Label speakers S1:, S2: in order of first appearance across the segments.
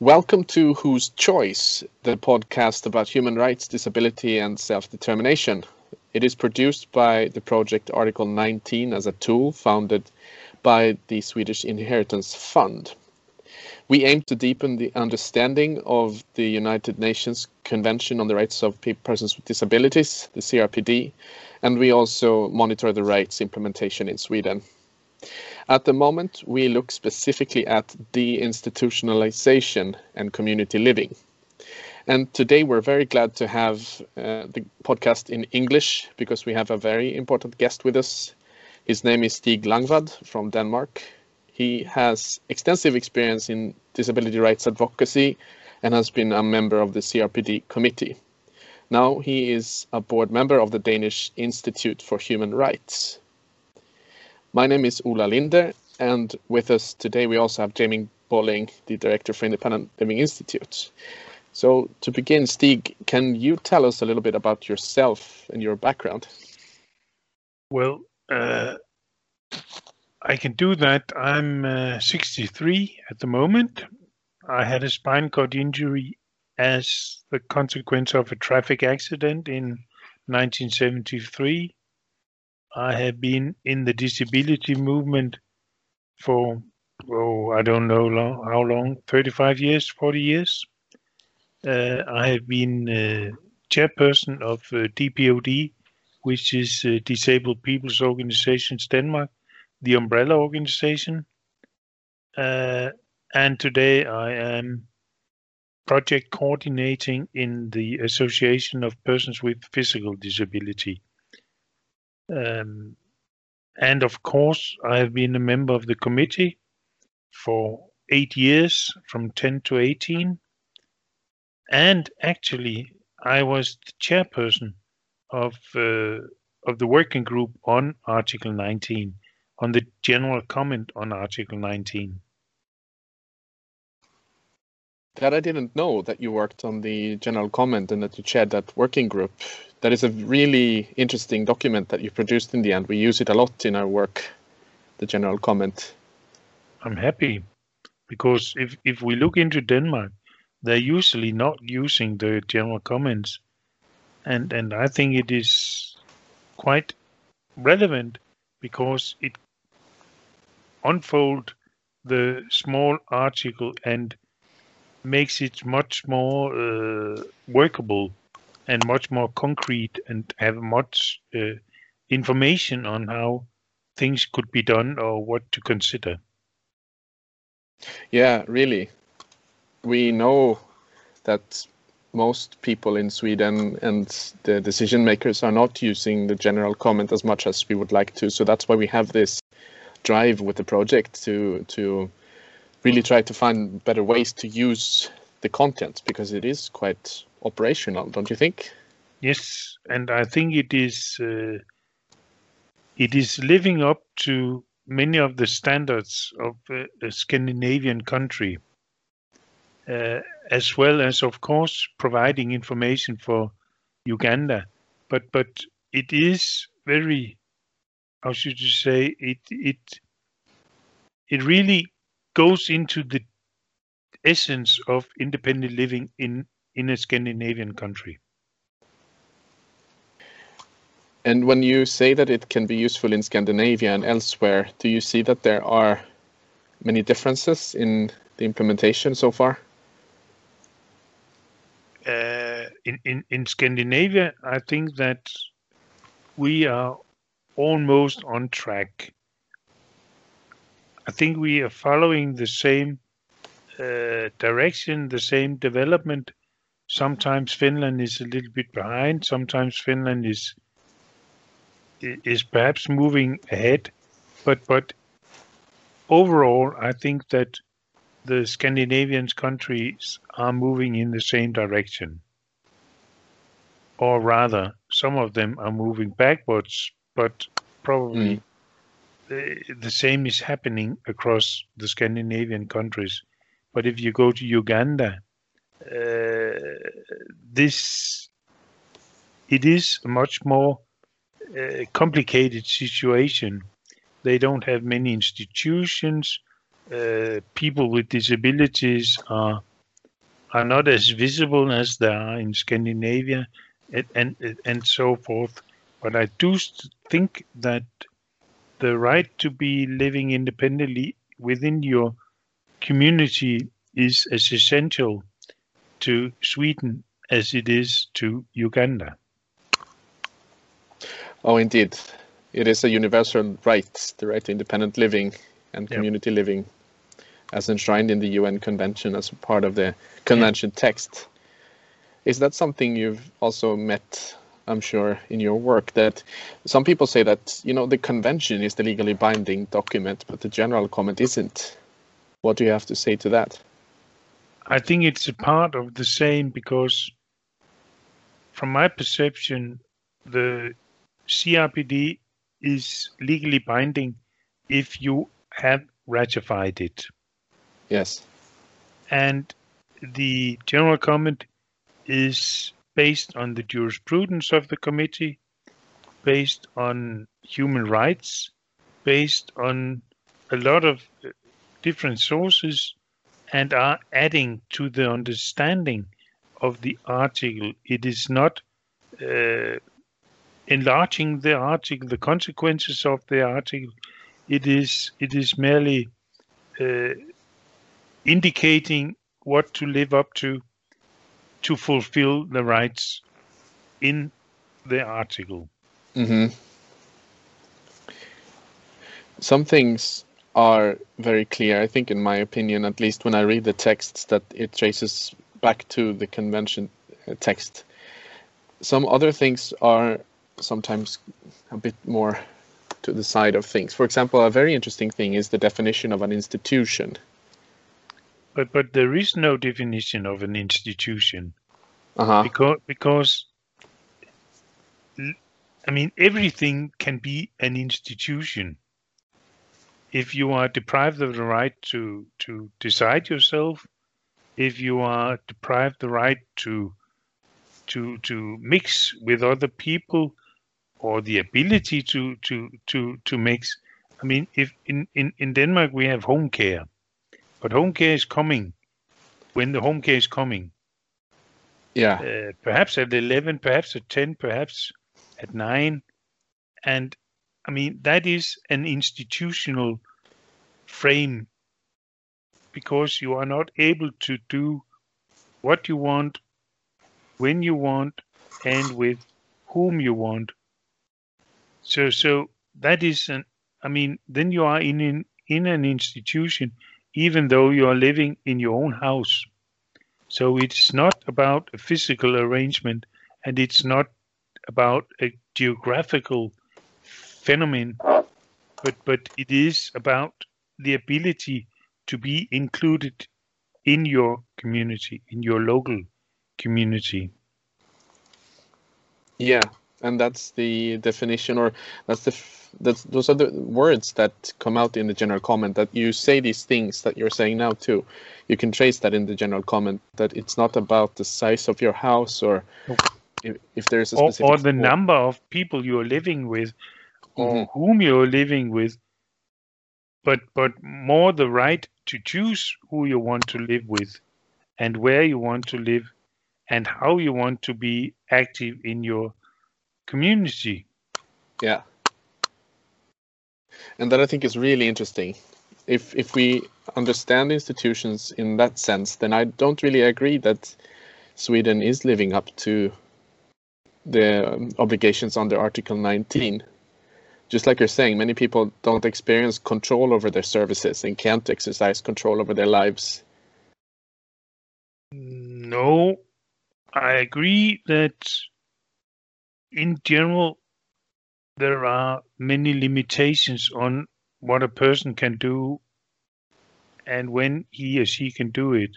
S1: Welcome to Whose Choice, the podcast about human rights, disability, and self determination. It is produced by the project Article 19 as a tool founded by the Swedish Inheritance Fund. We aim to deepen the understanding of the United Nations Convention on the Rights of Persons with Disabilities, the CRPD, and we also monitor the rights implementation in Sweden. At the moment, we look specifically at deinstitutionalization and community living. And today we're very glad to have uh, the podcast in English because we have a very important guest with us. His name is Stig Langvad from Denmark. He has extensive experience in disability rights advocacy and has been a member of the CRPD committee. Now he is a board member of the Danish Institute for Human Rights. My name is Ola Linder, and with us today we also have Jamie Bolling, the director for Independent Living Institute. So to begin, Stig, can you tell us a little bit about yourself and your background?
S2: Well, uh, I can do that. I'm uh, 63 at the moment. I had a spine cord injury as the consequence of a traffic accident in 1973. I have been in the disability movement for, oh, I don't know long, how long, 35 years, 40 years. Uh, I have been uh, chairperson of uh, DPOD, which is uh, Disabled People's Organizations Denmark, the umbrella organization. Uh, and today I am project coordinating in the Association of Persons with Physical Disability. Um, and of course, I have been a member of the committee for eight years, from 10 to 18. And actually, I was the chairperson of uh, of the working group on Article 19, on the general comment on Article 19.
S1: That I didn't know that you worked on the general comment and that you chaired that working group that is a really interesting document that you produced in the end. We use it a lot in our work, the general comment.
S2: I'm happy because if, if we look into Denmark, they're usually not using the general comments. And, and I think it is quite relevant because it unfold the small article and makes it much more uh, workable and much more concrete and have much uh, information on how things could be done or what to consider.
S1: Yeah, really. We know that most people in Sweden and the decision makers are not using the general comment as much as we would like to. So that's why we have this drive with the project to to really try to find better ways to use the content because it is quite operational, don't you think?
S2: Yes, and I think it is uh, it is living up to many of the standards of uh, a Scandinavian country, uh, as well as, of course, providing information for Uganda. But but it is very, how should you say, it it it really goes into the essence of independent living in in a Scandinavian country.
S1: And when you say that it can be useful in Scandinavia and elsewhere, do you see that there are many differences in the implementation so far?
S2: Uh, in, in, in Scandinavia, I think that we are almost on track. I think we are following the same uh, direction, the same development Sometimes Finland is a little bit behind. Sometimes Finland is is perhaps moving ahead, but but overall, I think that the Scandinavian countries are moving in the same direction, or rather, some of them are moving backwards, but probably. Mm. The, the same is happening across the Scandinavian countries. But if you go to Uganda, uh, this it is a much more uh, complicated situation. They don't have many institutions. Uh, people with disabilities are are not as visible as they are in Scandinavia and, and, and so forth. But I do think that the right to be living independently within your community is as essential to Sweden as it is to Uganda.
S1: Oh, indeed. It is a universal right, the right to independent living and community yep. living, as enshrined in the UN Convention as part of the convention yeah. text. Is that something you've also met I'm sure, in your work that some people say that, you know, the convention is the legally binding document, but the general comment isn't. What do you have to say to that?
S2: I think it's a part of the same because, from my perception, the CRPD is legally binding if you have ratified it.
S1: Yes.
S2: And the general comment is based on the jurisprudence of the committee, based on human rights, based on a lot of uh, different sources, and are adding to the understanding of the article. It is not uh, enlarging the article, the consequences of the article. It is it is merely uh, indicating what to live up to to fulfill the rights in the article.
S1: Mm-hmm. Some things are very clear, I think, in my opinion, at least when I read the texts, that it traces back to the convention uh, text. Some other things are sometimes a bit more to the side of things. For example, a very interesting thing is the definition of an institution.
S2: But but there is no definition of an institution.
S1: Uh-huh.
S2: Because because I mean everything can be an institution. If you are deprived of the right to to decide yourself, if you are deprived the right to to to mix with other people or the ability to to to to mix I mean, if in, in, in Denmark we have home care, but home care is coming when the home care is coming.
S1: Yeah.
S2: Uh, perhaps at 11, perhaps at 10, perhaps at 9. And I mean, that is an institutional frame because you are not able to do what you want, when you want, and with whom you want. So, so that is an. I mean, then you are in in, in an institution even though you are living in your own house. So it's not about a physical arrangement and it's not about a geographical phenomenon, but, but it is about the ability to be included in your community, in your local community.
S1: Yeah, and that's the definition, or that's the that's those are the words that come out in the general comment that you say these things that you're saying now too. You can trace that in the general comment that it's not about the size of your house or if, if there's a
S2: specific or, or the number of people you're living with or mm-hmm. whom you're living with but but more the right to choose who you want to live with and where you want to live and how you want to be active in your community
S1: yeah and that I think is really interesting. If if we understand institutions in that sense, then I don't really agree that Sweden is living up to the um, obligations under Article 19. Just like you're saying, many people don't experience control over their services and can't exercise control over their lives.
S2: No, I agree that in general there are many limitations on what a person can do and when he or she can do it.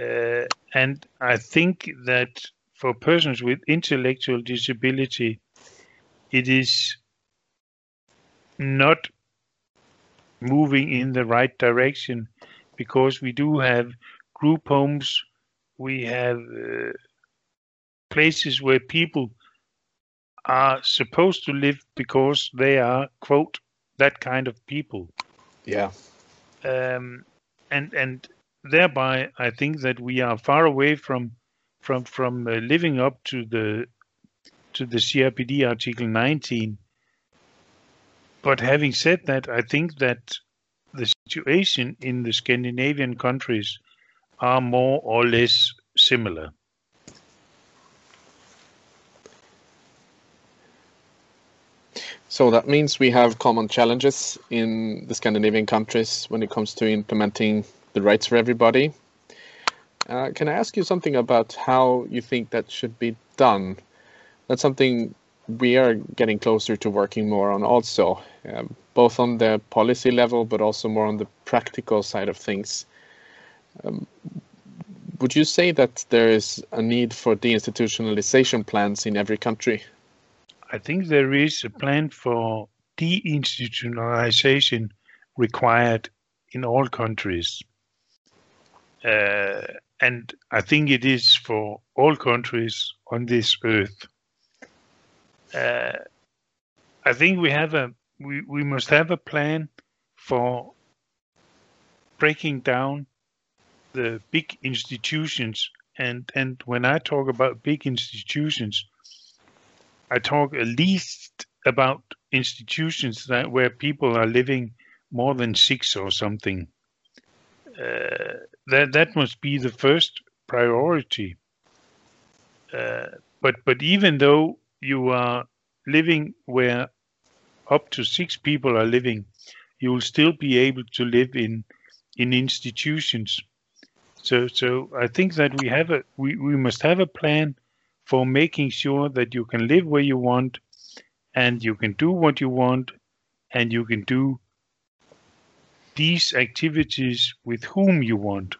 S2: Uh, and I think that for persons with intellectual disability, it is not moving in the right direction because we do have group homes, we have uh, places where people are supposed to live because they are quote that kind of people.
S1: Yeah.
S2: Um, and and thereby, I think that we are far away from from from uh, living up to the to the CRPD Article 19. But having said that, I think that the situation in the Scandinavian countries are more or less similar.
S1: So that means we have common challenges in the Scandinavian countries when it comes to implementing the rights for everybody. Uh, can I ask you something about how you think that should be done? That's something we are getting closer to working more on also, um, both on the policy level, but also more on the practical side of things. Um, would you say that there is a need for deinstitutionalization plans in every country?
S2: I think there is a plan for deinstitutionalization required in all countries. Uh, and I think it is for all countries on this earth. Uh, I think we have a we, we must have a plan for breaking down the big institutions and and when I talk about big institutions, I talk at least about institutions that where people are living more than six or something. Uh, that that must be the first priority. Uh, but but even though you are living where up to six people are living, you will still be able to live in in institutions. So so I think that we have a we, we must have a plan for making sure that you can live where you want and you can do what you want and you can do these activities with whom you want.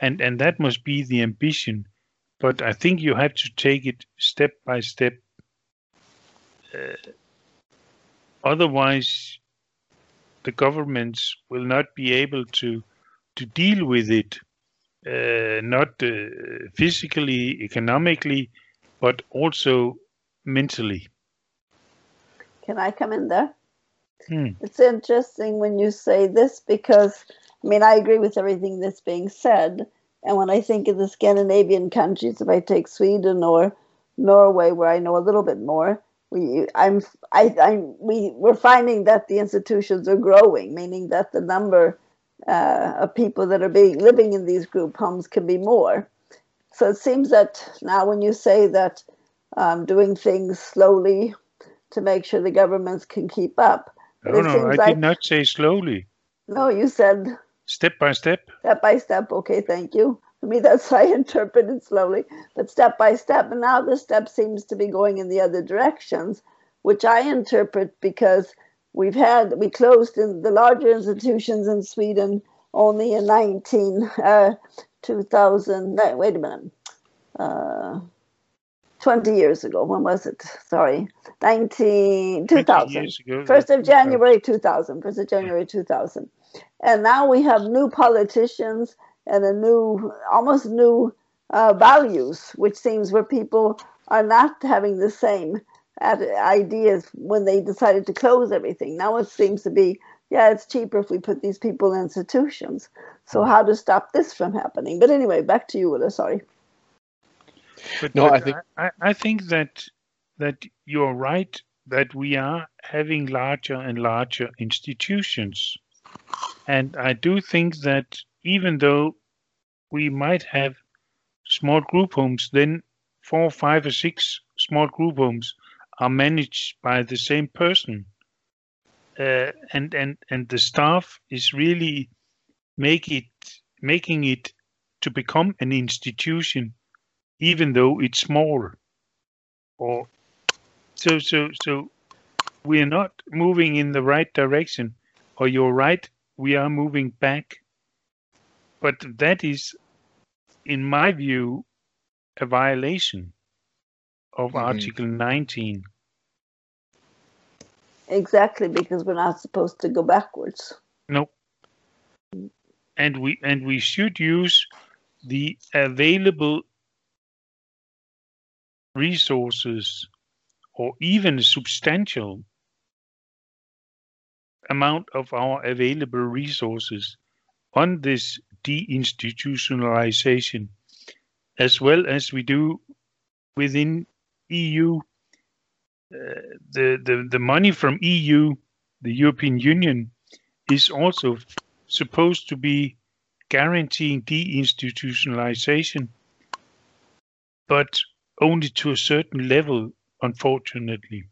S2: And and that must be the ambition. But I think you have to take it step by step. Uh, otherwise, the governments will not be able to to deal with it not uh, physically, economically, but also mentally.
S3: Can I come in there?
S2: Hmm.
S3: It's interesting when you say this because, I mean, I agree with everything that's being said. And when I think of the Scandinavian countries, if I take Sweden or Norway, where I know a little bit more, we, I'm, I, I'm, we, we're finding that the institutions are growing, meaning that the number uh, of people that are being living in these group homes can be more. So it seems that now, when you say that um, doing things slowly to make sure the governments can keep up,
S2: no, no, I like, did not say slowly.
S3: No, you said
S2: step by step.
S3: Step by step. Okay, thank you. For me, that's how I interpreted slowly, but step by step. And now the step seems to be going in the other directions, which I interpret because We've had, we closed in the larger institutions in Sweden only in 19, uh, 2000, no, wait a minute, uh, 20 years ago. When was it? Sorry, 19, 2000. First of January 2000. First of January 2000. And now we have new politicians and a new, almost new uh, values, which seems where people are not having the same ideas when they decided to close everything. Now it seems to be, yeah, it's cheaper if we put these people in institutions. So how to stop this from happening? But anyway, back to you, Ulla. Sorry.
S2: But, no, but I think I, I think that that you're right that we are having larger and larger institutions, and I do think that even though we might have small group homes, then four, five, or six small group homes are managed by the same person. Uh, and and and the staff is really make it making it to become an institution even though it's small. Or so so so we are not moving in the right direction. Or you're right we are moving back. But that is in my view a violation of mm-hmm. Article 19.
S3: Exactly, because we're not supposed to go backwards.
S2: No. And we and we should use the available resources or even a substantial amount of our available resources on this deinstitutionalization, as well as we do within EU. Uh, the, the, the money from EU, the European Union, is also supposed to be guaranteeing deinstitutionalization, but only to a certain level, unfortunately.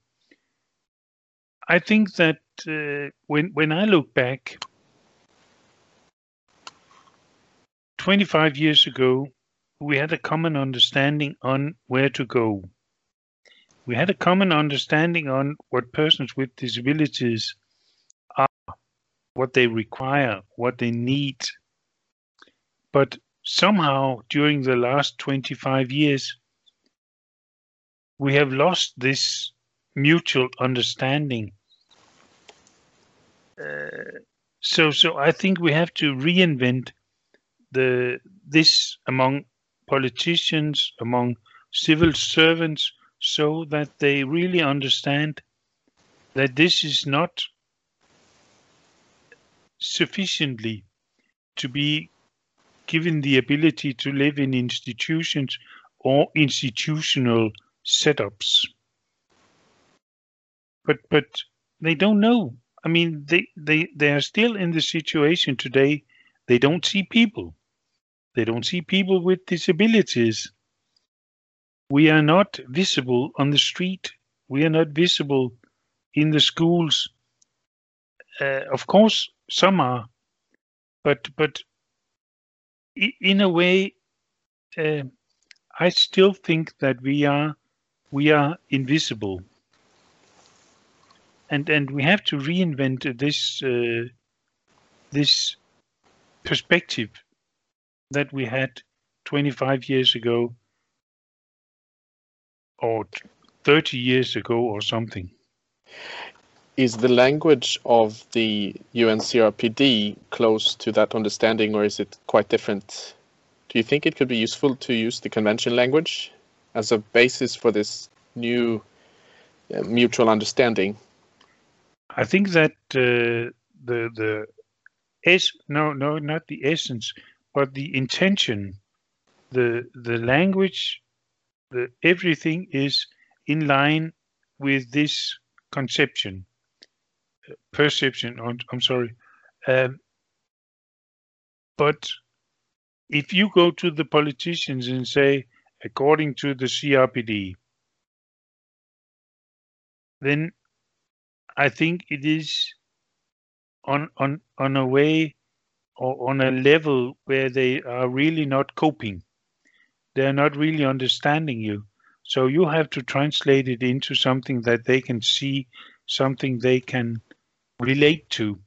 S2: I think that uh, when when I look back, 25 years ago, we had a common understanding on where to go. We had a common understanding on what persons with disabilities are, what they require, what they need. But somehow during the last 25 years, we have lost this mutual understanding. Uh, so, so I think we have to reinvent the this among politicians, among civil servants, so that they really understand that this is not sufficiently to be given the ability to live in institutions or institutional setups. But but they don't know. I mean, they they they are still in the situation today. They don't see people. They don't see people with disabilities. We are not visible on the street. We are not visible in the schools. Uh, of course, some are, but but in a way, uh, I still think that we are we are invisible, and and we have to reinvent this uh, this perspective that we had 25 years ago or 30 years ago or something.
S1: Is the language of the UNCRPD close to that understanding or is it quite different? Do you think it could be useful to use the convention language as a basis for this new uh, mutual understanding?
S2: I think that uh, the the es no no not the essence but the intention, the the language, the everything is in line with this conception, perception. I'm, I'm sorry, um, but if you go to the politicians and say, according to the CRPD, then I think it is on on on a way or on a level where they are really not coping. They're not really understanding you. So you have to translate it into something that they can see, something they can relate to.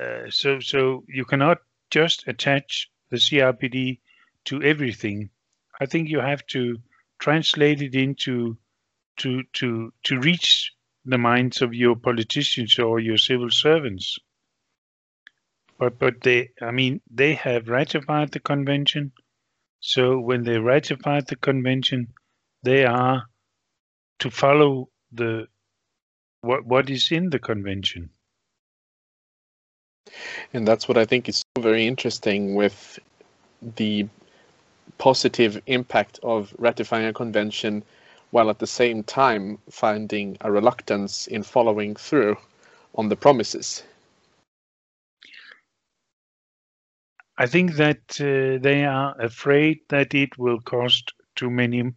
S2: Uh, so, so you cannot just attach the CRPD to everything. I think you have to translate it into to to to reach the minds of your politicians or your civil servants. But but they, I mean, they have ratified the convention. So when they ratified the convention, they are to follow the what what is in the convention.
S1: And that's what I think is very interesting with the positive impact of ratifying a convention while at the same time finding a reluctance in following through on the promises.
S2: I think that uh, they are afraid that it will cost too many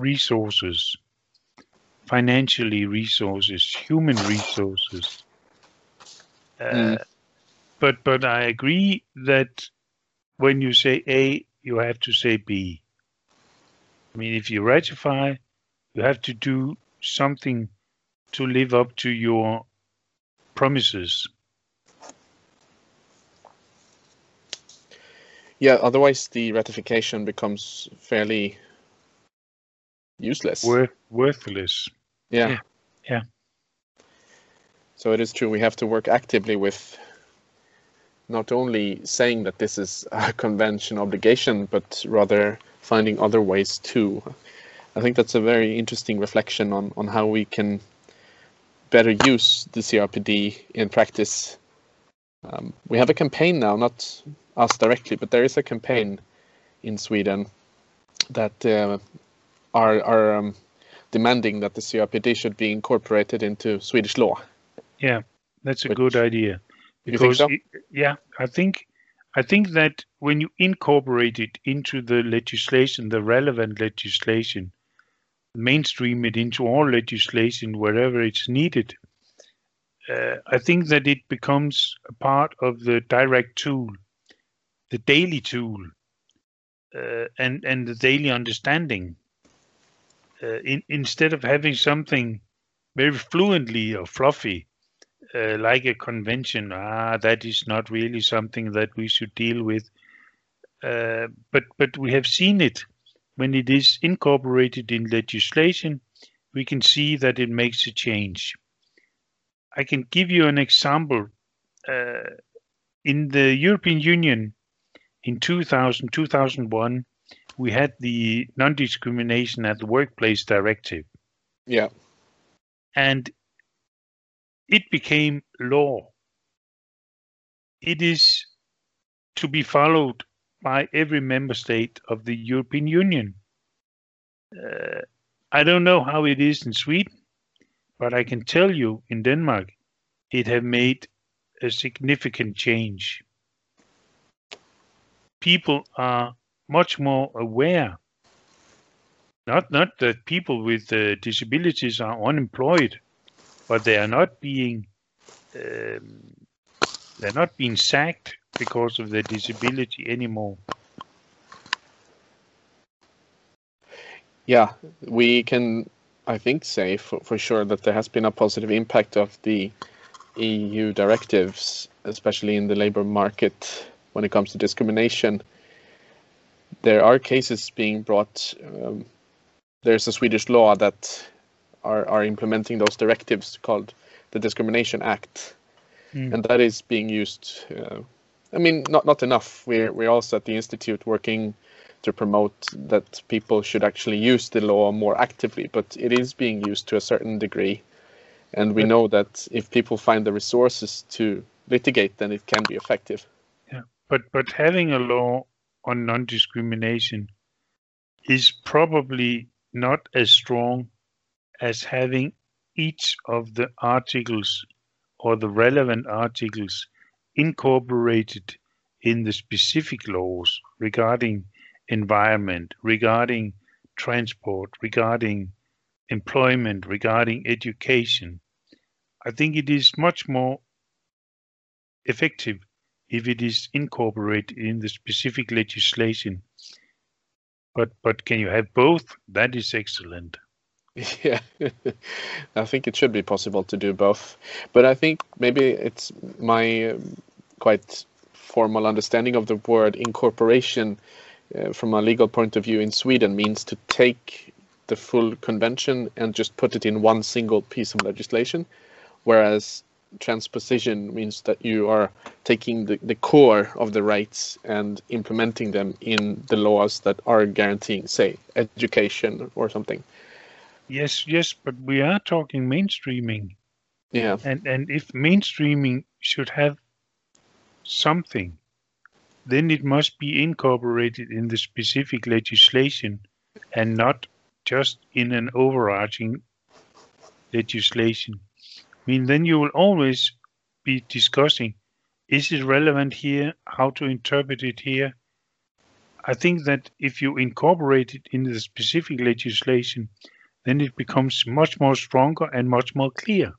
S2: resources, financially resources, human resources. Uh, mm. But but I agree that when you say A, you have to say B. I mean, if you ratify, you have to do something to live up to your promises.
S1: Yeah, otherwise the ratification becomes fairly useless.
S2: Worth, worthless.
S1: Yeah.
S2: yeah. Yeah.
S1: So it is true we have to work actively with not only saying that this is a convention obligation, but rather finding other ways too. I think that's a very interesting reflection on, on how we can better use the CRPD in practice Um, we have a campaign now, not us directly, but there is a campaign in Sweden that uh, are are um, demanding that the CRPD should be incorporated into Swedish law.
S2: Yeah, that's a
S1: Which-
S2: good idea.
S1: Think so?
S2: it- yeah, I think I think that when you incorporate it into the legislation, the relevant legislation, mainstream it into all legislation wherever it's needed, uh, I think that it becomes a part of the direct tool, the daily tool, uh, and and the daily understanding. Uh, in, instead of having something very fluently or fluffy, uh, like a convention, ah, that is not really something that we should deal with. Uh, but but we have seen it when it is incorporated in legislation. We can see that it makes a change. I can give you an example. Uh, in the European Union, in 2000 2001, we had the non-discrimination at the workplace directive
S1: Yeah.
S2: and it became law. It is to be followed by every member state of the European Union. Uh, I don't know how it is in Sweden, but I can tell you in Denmark, it have made a significant change. People are much more aware. Not not that people with uh, disabilities are unemployed, but they are not being um, they're not being sacked because of their disability anymore.
S1: Yeah, we can, I think, say for, for sure that there has been a positive impact of the EU directives, especially in the labor market when it comes to discrimination. There are cases being brought. Um, there's a Swedish law that are, are implementing those directives called the Discrimination Act,
S2: Mm.
S1: and that is being used. Uh, I mean, not not enough. We're we're also at the institute working to promote that people should actually use the law more actively, but it is being used to a certain degree. And we know that if people find the resources to litigate, then it can be effective.
S2: But but having a law on non-discrimination is probably not as strong as having each of the articles or the relevant articles incorporated in the specific laws regarding environment, regarding transport, regarding employment, regarding education. I think it is much more effective if it is incorporated in the specific legislation. But but can you have both? That is excellent.
S1: Yeah, I think it should be possible to do both. But I think maybe it's my um, quite formal understanding of the word incorporation uh, from a legal point of view in Sweden means to take the full convention and just put it in one single piece of legislation, whereas transposition means that you are taking the, the core of the rights and implementing them in the laws that are guaranteeing, say, education or something.
S2: Yes, yes, but we are talking mainstreaming,
S1: Yeah.
S2: and and if mainstreaming should have something, then it must be incorporated in the specific legislation, and not just in an overarching legislation. I mean, then you will always be discussing: is it relevant here? How to interpret it here? I think that if you incorporate it in the specific legislation, then it becomes much more stronger and much more clear.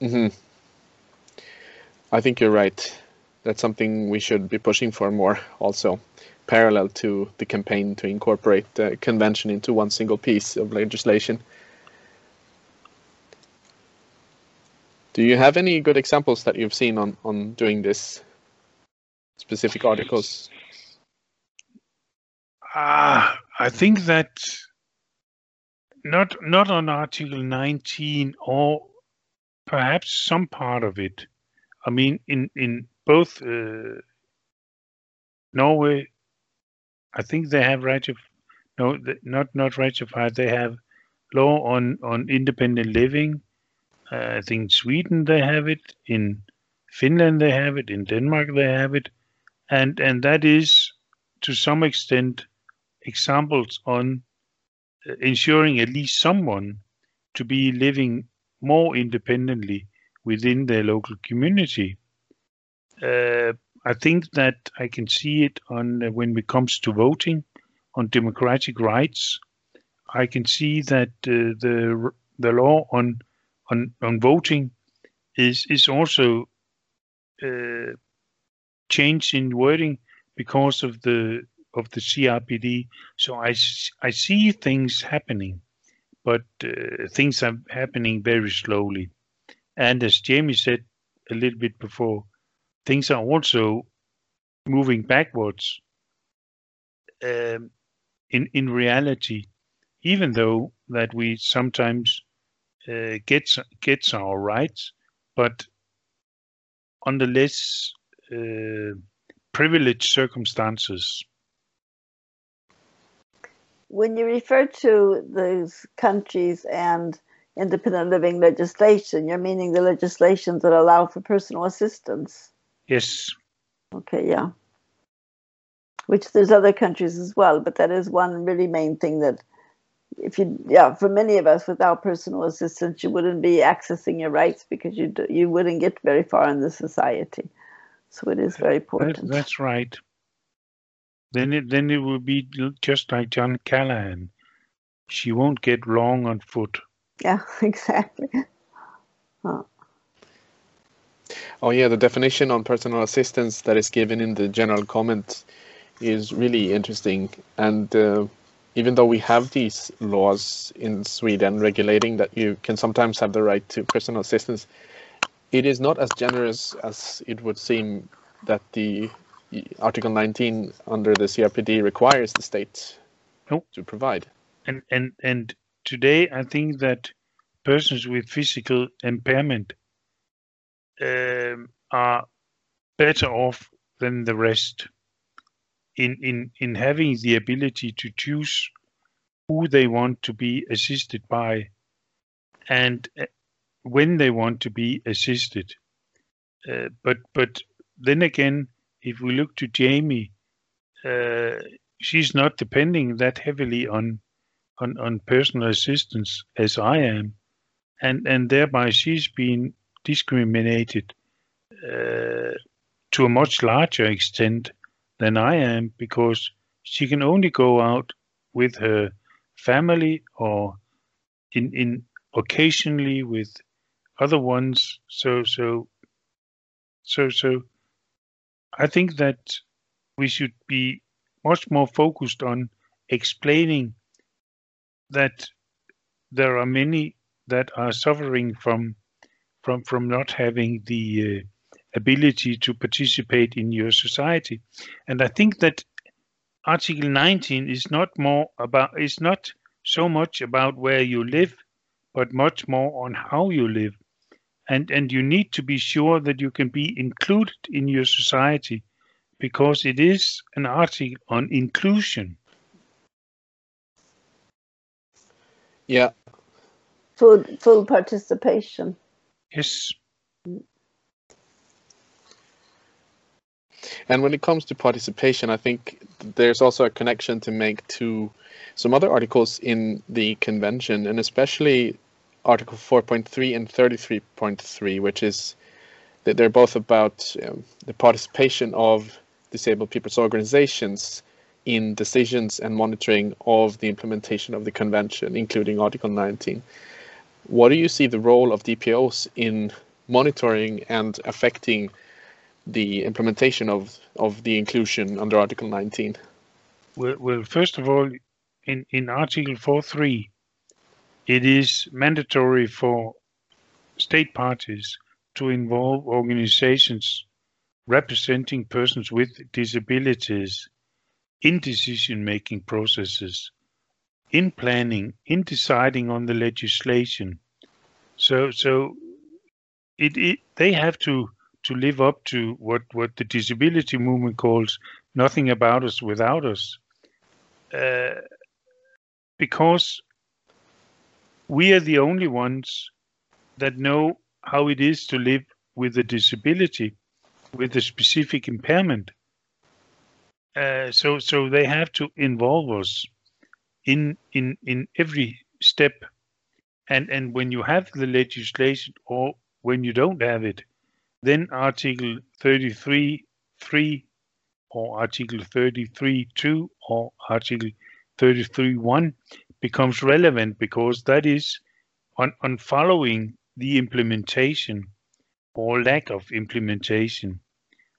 S1: hmm I think you're right. That's something we should be pushing for more also, parallel to the campaign to incorporate the convention into one single piece of legislation. Do you have any good examples that you've seen on, on doing this? Specific articles?
S2: Ah, I think that not not on Article 19 or perhaps some part of it. I mean, in in both uh, Norway, I think they have ratif no, not not ratified. They have law on on independent living. I think Sweden they have it. In Finland they have it, in Denmark they have it, and and that is to some extent examples on uh, ensuring at least someone to be living more independently within their local community. Uh, I think that I can see it on uh, when it comes to voting on democratic rights. I can see that uh, the the law on on on voting is is also uh, changed in wording because of the of the CRPD. So I I see things happening, but uh, things are happening very slowly. And as Jamie said a little bit before, things are also moving backwards. Um, in in reality, even though that we sometimes uh, gets gets our rights, but under less uh, privileged circumstances.
S3: When you refer to those countries and independent living legislation, you're meaning the legislations that allow for personal assistance.
S2: Yes.
S3: Okay, yeah. Which there's other countries as well, but that is one really main thing that if you yeah for many of us without personal assistance you wouldn't be accessing your rights because you you wouldn't get very far in the society. So it is very important
S2: that, that's right. Then it then it will be just like john callahan. She won't get long on foot.
S3: Yeah exactly.
S1: Oh. oh yeah the definition on personal assistance that is given in the general comment is really interesting. And uh, even though we have these laws in Sweden regulating that you can sometimes have the right to personal assistance, it is not as generous as it would seem that the Article 19 under the CRPD requires the state to provide.
S2: And and and today I think that persons with physical impairment um, are better off than the rest in in in having the ability to choose who they want to be assisted by and uh, when they want to be assisted. Uh, but but then again if we look to Jamie uh, she's not depending that heavily on on on personal assistance as I am. And and thereby she's been discriminated uh, to a much larger extent than I am because she can only go out with her family or in in occasionally with other ones. So so so so I think that we should be much more focused on explaining that there are many that are suffering from from from not having the uh, ability to participate in your society. And I think that Article 19 is not more about is not so much about where you live, but much more on how you live. And and you need to be sure that you can be included in your society because it is an article on inclusion.
S1: Yeah.
S3: Full full participation.
S2: Yes.
S1: And when it comes to participation, I think there's also a connection to make to some other articles in the convention, and especially Article 4.3 and 33.3, which is that they're both about um, the participation of disabled people's organizations in decisions and monitoring of the implementation of the convention, including Article 19. What do you see the role of DPOs in monitoring and affecting the implementation of of the inclusion under Article 19?
S2: Well, well first of all, in in Article 4.3, it is mandatory for state parties to involve organizations representing persons with disabilities in decision-making processes, in planning, in deciding on the legislation. So, so it, it they have to to live up to what, what the disability movement calls nothing about us without us. Uh, because we are the only ones that know how it is to live with a disability, with a specific impairment. Uh, so so they have to involve us in in in every step and and when you have the legislation or when you don't have it then article 33.3 or article 33.2 or article 33.1 becomes relevant because that is on on following the implementation or lack of implementation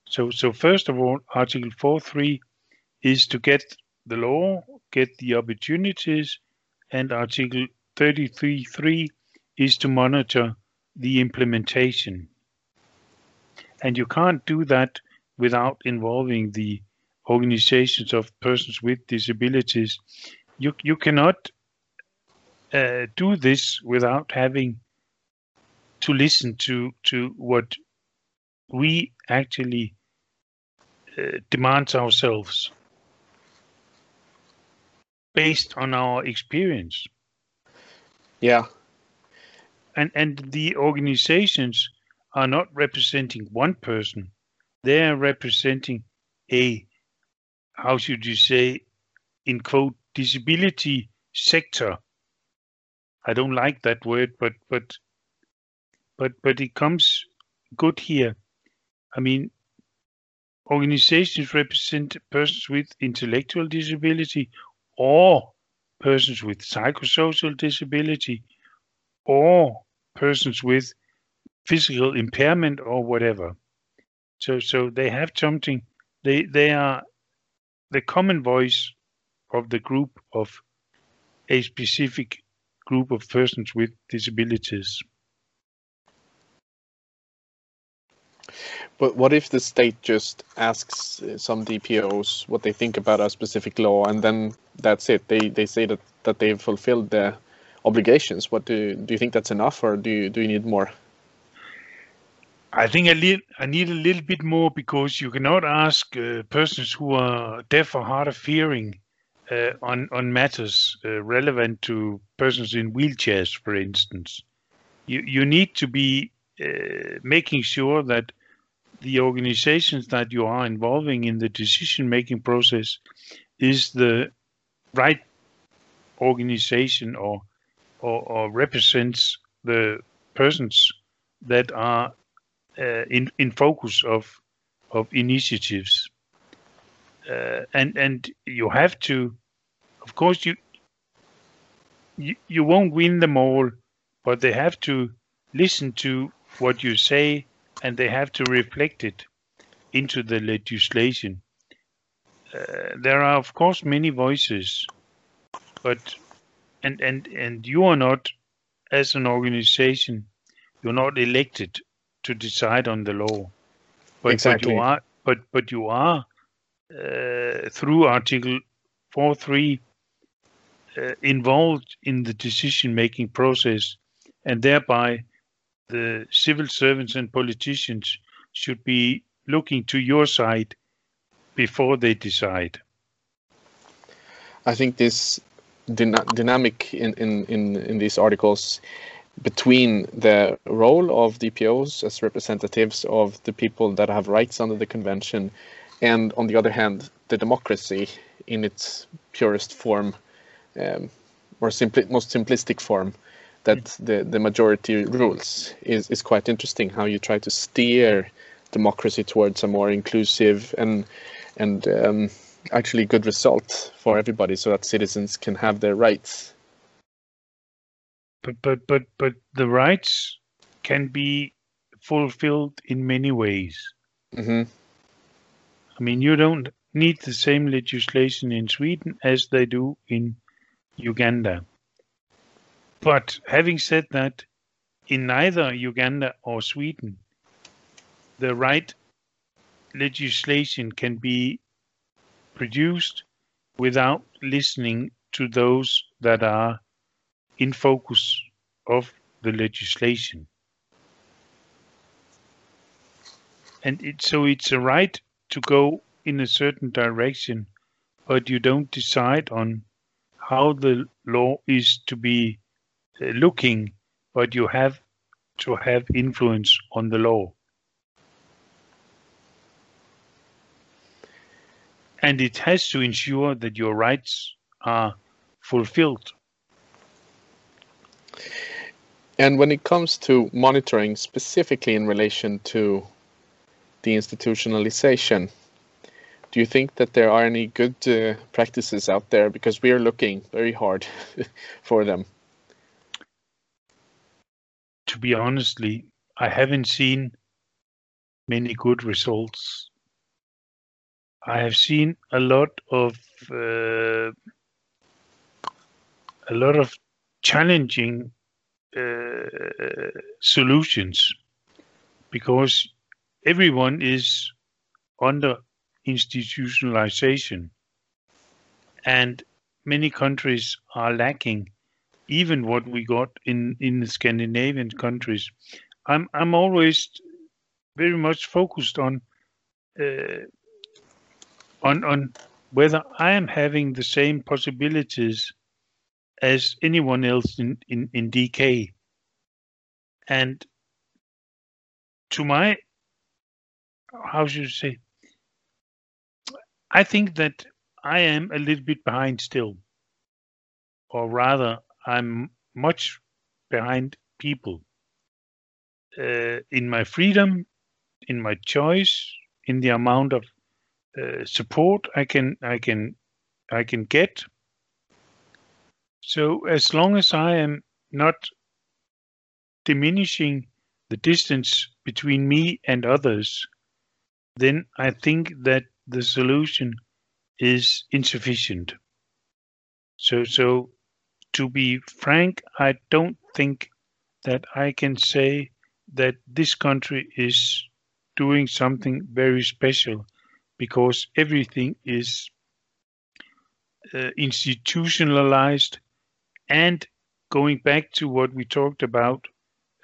S2: so, so first of all, Article 4.3 is to get the law, get the opportunities, and Article 33.3 is to monitor the implementation. And you can't do that without involving the organizations of persons with disabilities. You, you cannot uh, do this without having to listen to, to what we actually uh, demand ourselves based on our experience.
S1: Yeah.
S2: And and the organizations are not representing one person. They are representing a how should you say in quote disability sector. I don't like that word, but but but but it comes good here. I mean, organizations represent persons with intellectual disability or persons with psychosocial disability or persons with physical impairment or whatever. So so they have something they they are the common voice of the group of a specific group of persons with disabilities.
S1: But what if the state just asks some DPOs what they think about a specific law, and then that's it? They they say that that they've fulfilled their obligations. What do do you think that's enough, or do you do you need more?
S2: I think I, need I need a little bit more because you cannot ask uh, persons who are deaf or hard of hearing uh, on on matters uh, relevant to persons in wheelchairs, for instance. You you need to be uh, making sure that the organizations that you are involving in the decision making process is the right organization or, or, or represents the persons that are uh, in in focus of of initiatives uh, and and you have to of course you, you you won't win them all but they have to listen to what you say and they have to reflect it into the legislation. Uh, there are of course many voices, but and and and you are not as an organization, you're not elected to decide on the law. But,
S1: exactly.
S2: but you are but but you are uh, through Article 4.3 uh, involved in the decision making process and thereby the civil servants and politicians should be looking to your side before they decide.
S1: I think this dyna- dynamic in, in, in, in these articles between the role of DPOs as representatives of the people that have rights under the convention and on the other hand the democracy in its purest form um, or simply most simplistic form that the, the majority rules. Is, is quite interesting how you try to steer democracy towards a more inclusive and and um, actually good result for everybody so that citizens can have their rights
S2: but but but but the rights can be fulfilled in many ways
S1: mm-hmm.
S2: i mean you don't need the same legislation in sweden as they do in uganda but having said that, in neither Uganda or Sweden, the right legislation can be produced without listening to those that are in focus of the legislation. And it, so it's a right to go in a certain direction, but you don't decide on how the law is to be uh, looking, but you have to have influence on the law. And it has to ensure that your rights are fulfilled.
S1: And when it comes to monitoring, specifically in relation to the institutionalization, do you think that there are any good uh, practices out there? Because we are looking very hard for them.
S2: To be honestly, I haven't seen many good results. I have seen a lot of uh, a lot of challenging uh, solutions because everyone is under institutionalization and many countries are lacking even what we got in in the Scandinavian countries. I'm I'm always very much focused on uh, on on whether I am having the same possibilities as anyone else in, in, in DK. And to my, how should you say, I think that I am a little bit behind still, or rather, I'm much behind people. Uh, in my freedom, in my choice, in the amount of uh, support I can I can I can get so as long as I am not diminishing the distance between me and others, then I think that the solution is insufficient. So, so to be frank, I don't think that I can say that this country is doing something very special because everything is uh, institutionalized and going back to what we talked about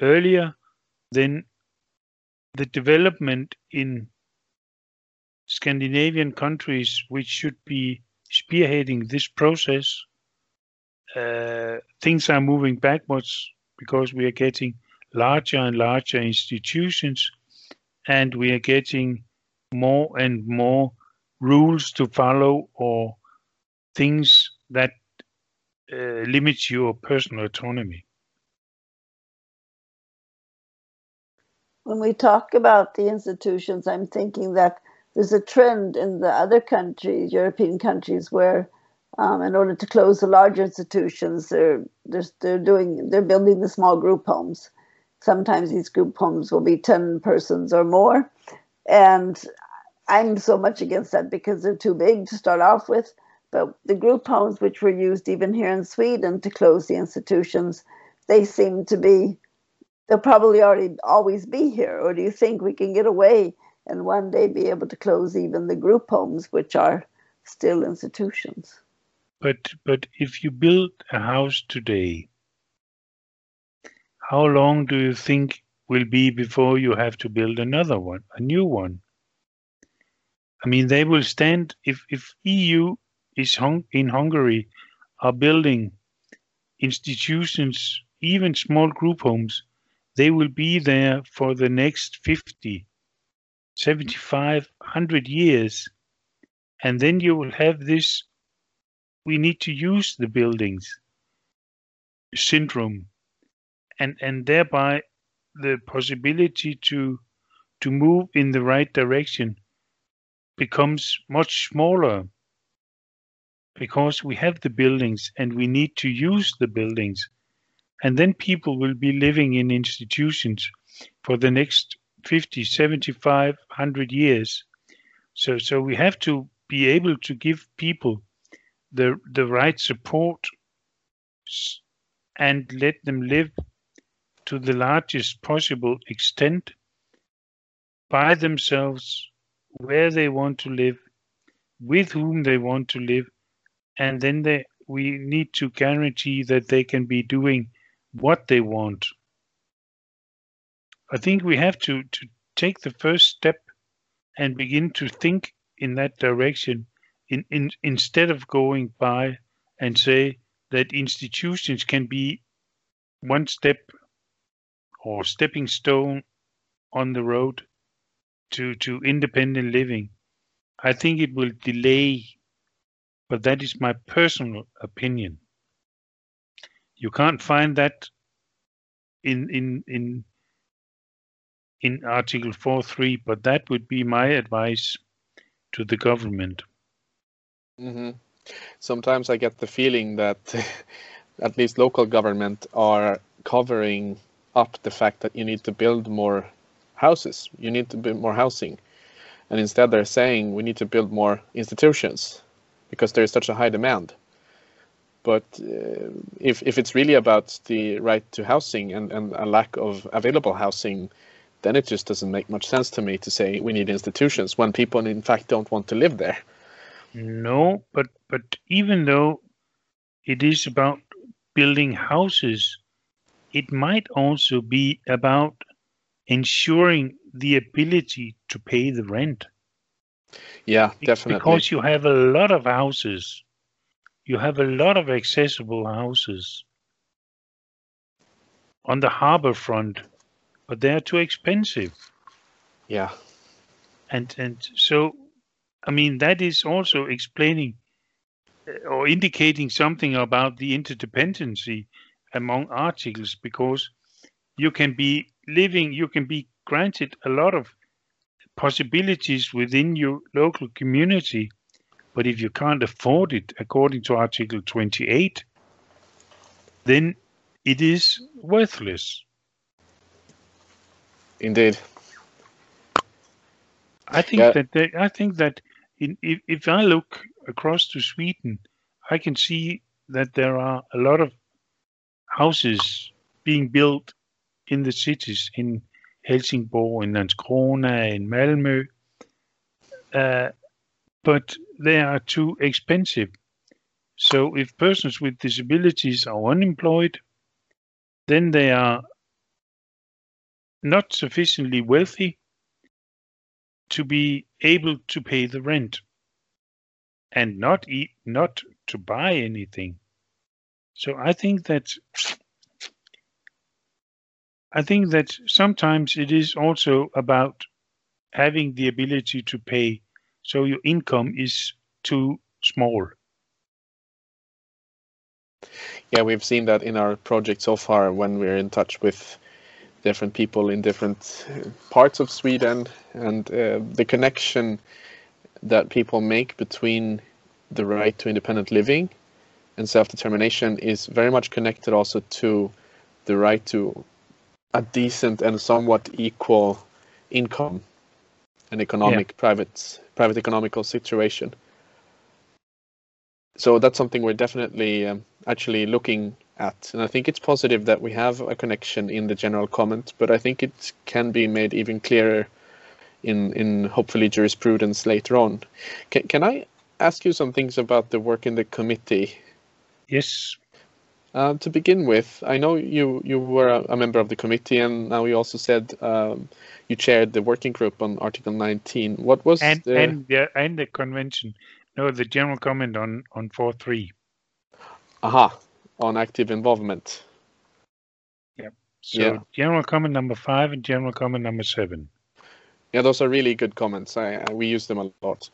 S2: earlier, then the development in Scandinavian countries, which should be spearheading this process, uh, things are moving backwards because we are getting larger and larger institutions and we are getting more and more rules to follow or things that uh, limits your personal autonomy.
S3: When we talk about the institutions, I'm thinking that there's a trend in the other countries, European countries, where um, in order to close the larger institutions, they're, they're, they're doing they're building the small group homes. Sometimes these group homes will be ten persons or more, and I'm so much against that because they're too big to start off with. But the group homes, which were used even here in Sweden to close the institutions, they seem to be, they'll probably already always be here. Or do you think we can get away and one day be able to close even the group homes, which are still institutions?
S2: But but if you build a house today, how long do you think will be before you have to build another one, a new one? I mean, they will stand if if EU is hung in Hungary are building institutions, even small group homes, they will be there for the next 50, 75, 100 years. And then you will have this we need to use the buildings syndrome. And and thereby the possibility to to move in the right direction becomes much smaller because we have the buildings and we need to use the buildings. And then people will be living in institutions for the next 50, 75, 100 years. So, so we have to be able to give people the, the right support and let them live to the largest possible extent by themselves, where they want to live, with whom they want to live, and then they, we need to guarantee that they can be doing what they want. I think we have to, to take the first step and begin to think in that direction in, in, instead of going by and say that institutions can be one step or stepping stone on the road to, to independent living. I think it will delay, but that is my personal opinion. You can't find that in in in in Article 4.3, but that would be my advice to the government.
S1: Mm-hmm. Sometimes I get the feeling that at least local government are covering up the fact that you need to build more houses, you need to build more housing, and instead they're saying we need to build more institutions because there is such a high demand. But uh, if if it's really about the right to housing and, and a lack of available housing, then it just doesn't make much sense to me to say we need institutions when people in fact don't want to live there.
S2: No, but but even though it is about building houses, it might also be about ensuring the ability to pay the rent.
S1: Yeah, definitely.
S2: Because you have a lot of houses. You have a lot of accessible houses on the harbor front, but they are too expensive.
S1: yeah,
S2: And and so I mean that is also explaining uh, or indicating something about the interdependency among articles because you can be living you can be granted a lot of possibilities within your local community but if you can't afford it according to article 28 then it is worthless
S1: indeed.
S2: I think
S1: Yeah.
S2: that they, I think that in, if, if I look across to Sweden, I can see that there are a lot of houses being built in the cities in Helsingborg, in Landskrona, in Malmö, uh, but they are too expensive. So if persons with disabilities are unemployed, then they are not sufficiently wealthy to be able to pay the rent and not eat, not to buy anything. So I think that I think that sometimes it is also about having the ability to pay so your income is too small.
S1: Yeah, we've seen that in our project so far when we're in touch with different people in different uh, parts of Sweden and uh, the connection that people make between the right to independent living and self-determination is very much connected also to the right to a decent and somewhat equal income and economic private private economical situation. So that's something we're definitely um, actually looking at, and I think it's positive that we have a connection in the general comment, but I think it can be made even clearer in in hopefully jurisprudence later on. Can can I ask you some things about the work in the committee?
S2: Yes,
S1: Uh, to begin with, I know you you were a, a member of the committee, and now you also said um, you chaired the working group on Article 19. What was
S2: and
S1: the,
S2: and the and the convention. No, the general comment on on four three.
S1: aha on active involvement? Yeah.
S2: So
S1: Yeah.
S2: general comment number five and general comment number seven.
S1: Yeah, those are really good comments. I, I we use them a lot.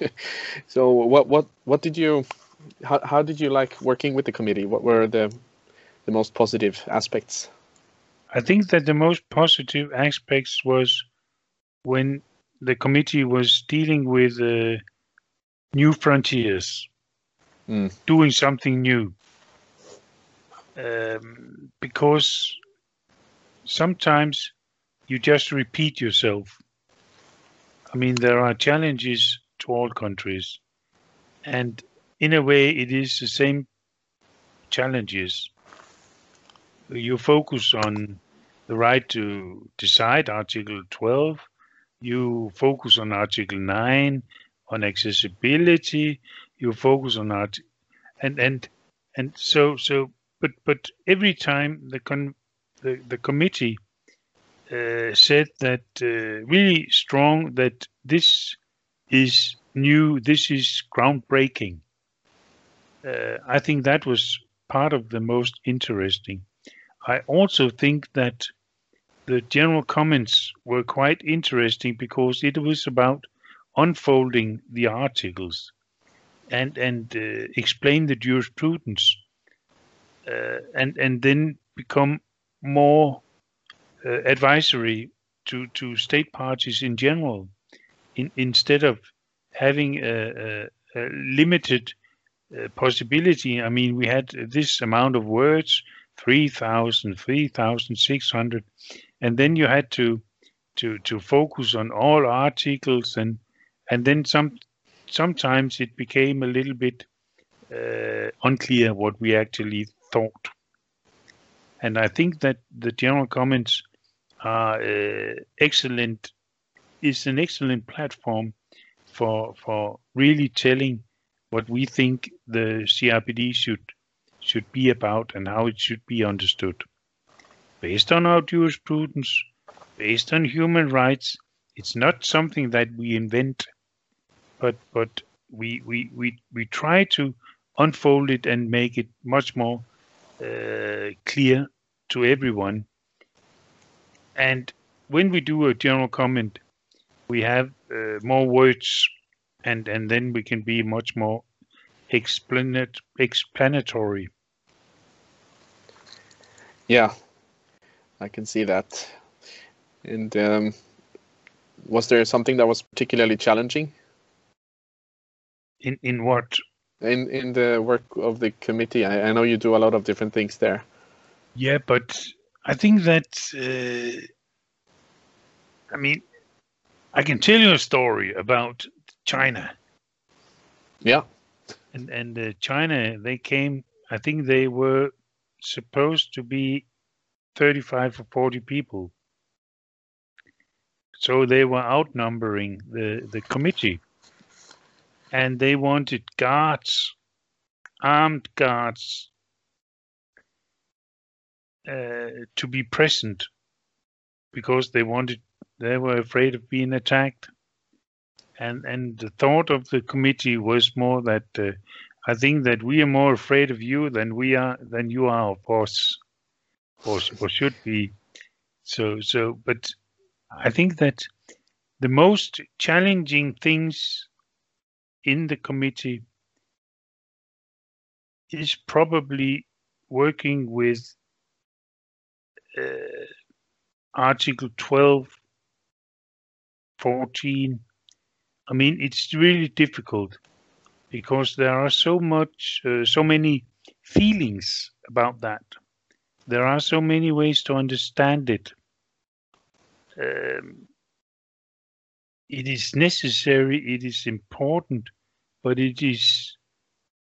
S1: so what what what did you how how did you like working with the committee? What were the the most positive aspects?
S2: I think that the most positive aspects was when the committee was dealing with uh, new frontiers,
S1: Mm.
S2: doing something new. Um, because sometimes you just repeat yourself. I mean, there are challenges to all countries, and in a way, it is the same challenges. You focus on the right to decide, Article 12. You focus on Article 9, on accessibility. You focus on art, and and and so so. But but every time the con the, the committee uh, said that uh, really strong that this is new, this is groundbreaking. Uh, I think that was part of the most interesting. I also think that the general comments were quite interesting because it was about unfolding the articles and and uh, explain the jurisprudence uh, and and then become more uh, advisory to to state parties in general in, instead of having a, a, a limited possibility. I mean we had this amount of words 3000 3600 and then you had to to to focus on all articles and and then some sometimes it became a little bit uh, unclear what we actually thought. And i think that the general comments are uh, excellent is an excellent platform for for really telling what we think the CRPD should should be about and how it should be understood based on our jurisprudence based on human rights. It's not something that we invent, but but we we we, we try to unfold it and make it much more uh, clear to everyone. And when we do a general comment, we have uh, more words, and and then we can be much more explanat- explanatory.
S1: Yeah, I can see that. And um, was there something that was particularly challenging?
S2: In in what?
S1: In in the work of the committee, I, I know you do a lot of different things there.
S2: Yeah, but I think that uh, I mean, I can tell you a story about China.
S1: Yeah.
S2: And and uh, China, they came. I think they were supposed to be 35 or 40 people so they were outnumbering the, the committee. And they wanted guards, armed guards, uh, to be present because they wanted, they were afraid of being attacked. And, and the thought of the committee was more that uh, I think that we are more afraid of you than we are than you are of us, or, or should be. So so, but I think that the most challenging things in the committee is probably working with uh, Article 12, 14. I mean, it's really difficult because there are so much, uh, so many feelings about that. There are so many ways to understand it um, it is necessary, it is important, but it is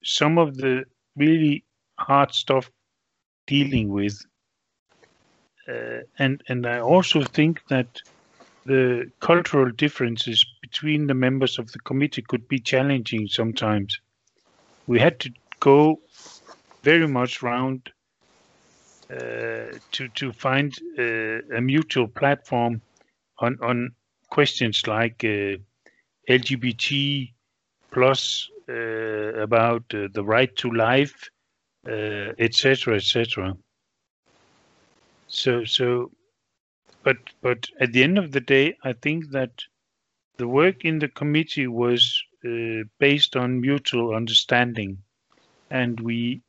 S2: some of the really hard stuff dealing with. Uh, and and I also think that the cultural differences between the members of the committee could be challenging sometimes. We had to go very much round uh, to to find uh, a mutual platform on on questions like uh, LGBT plus about the right to life, etc., etc. So so, but but at the end of the day, I think that the work in the committee was uh, based on mutual understanding, and we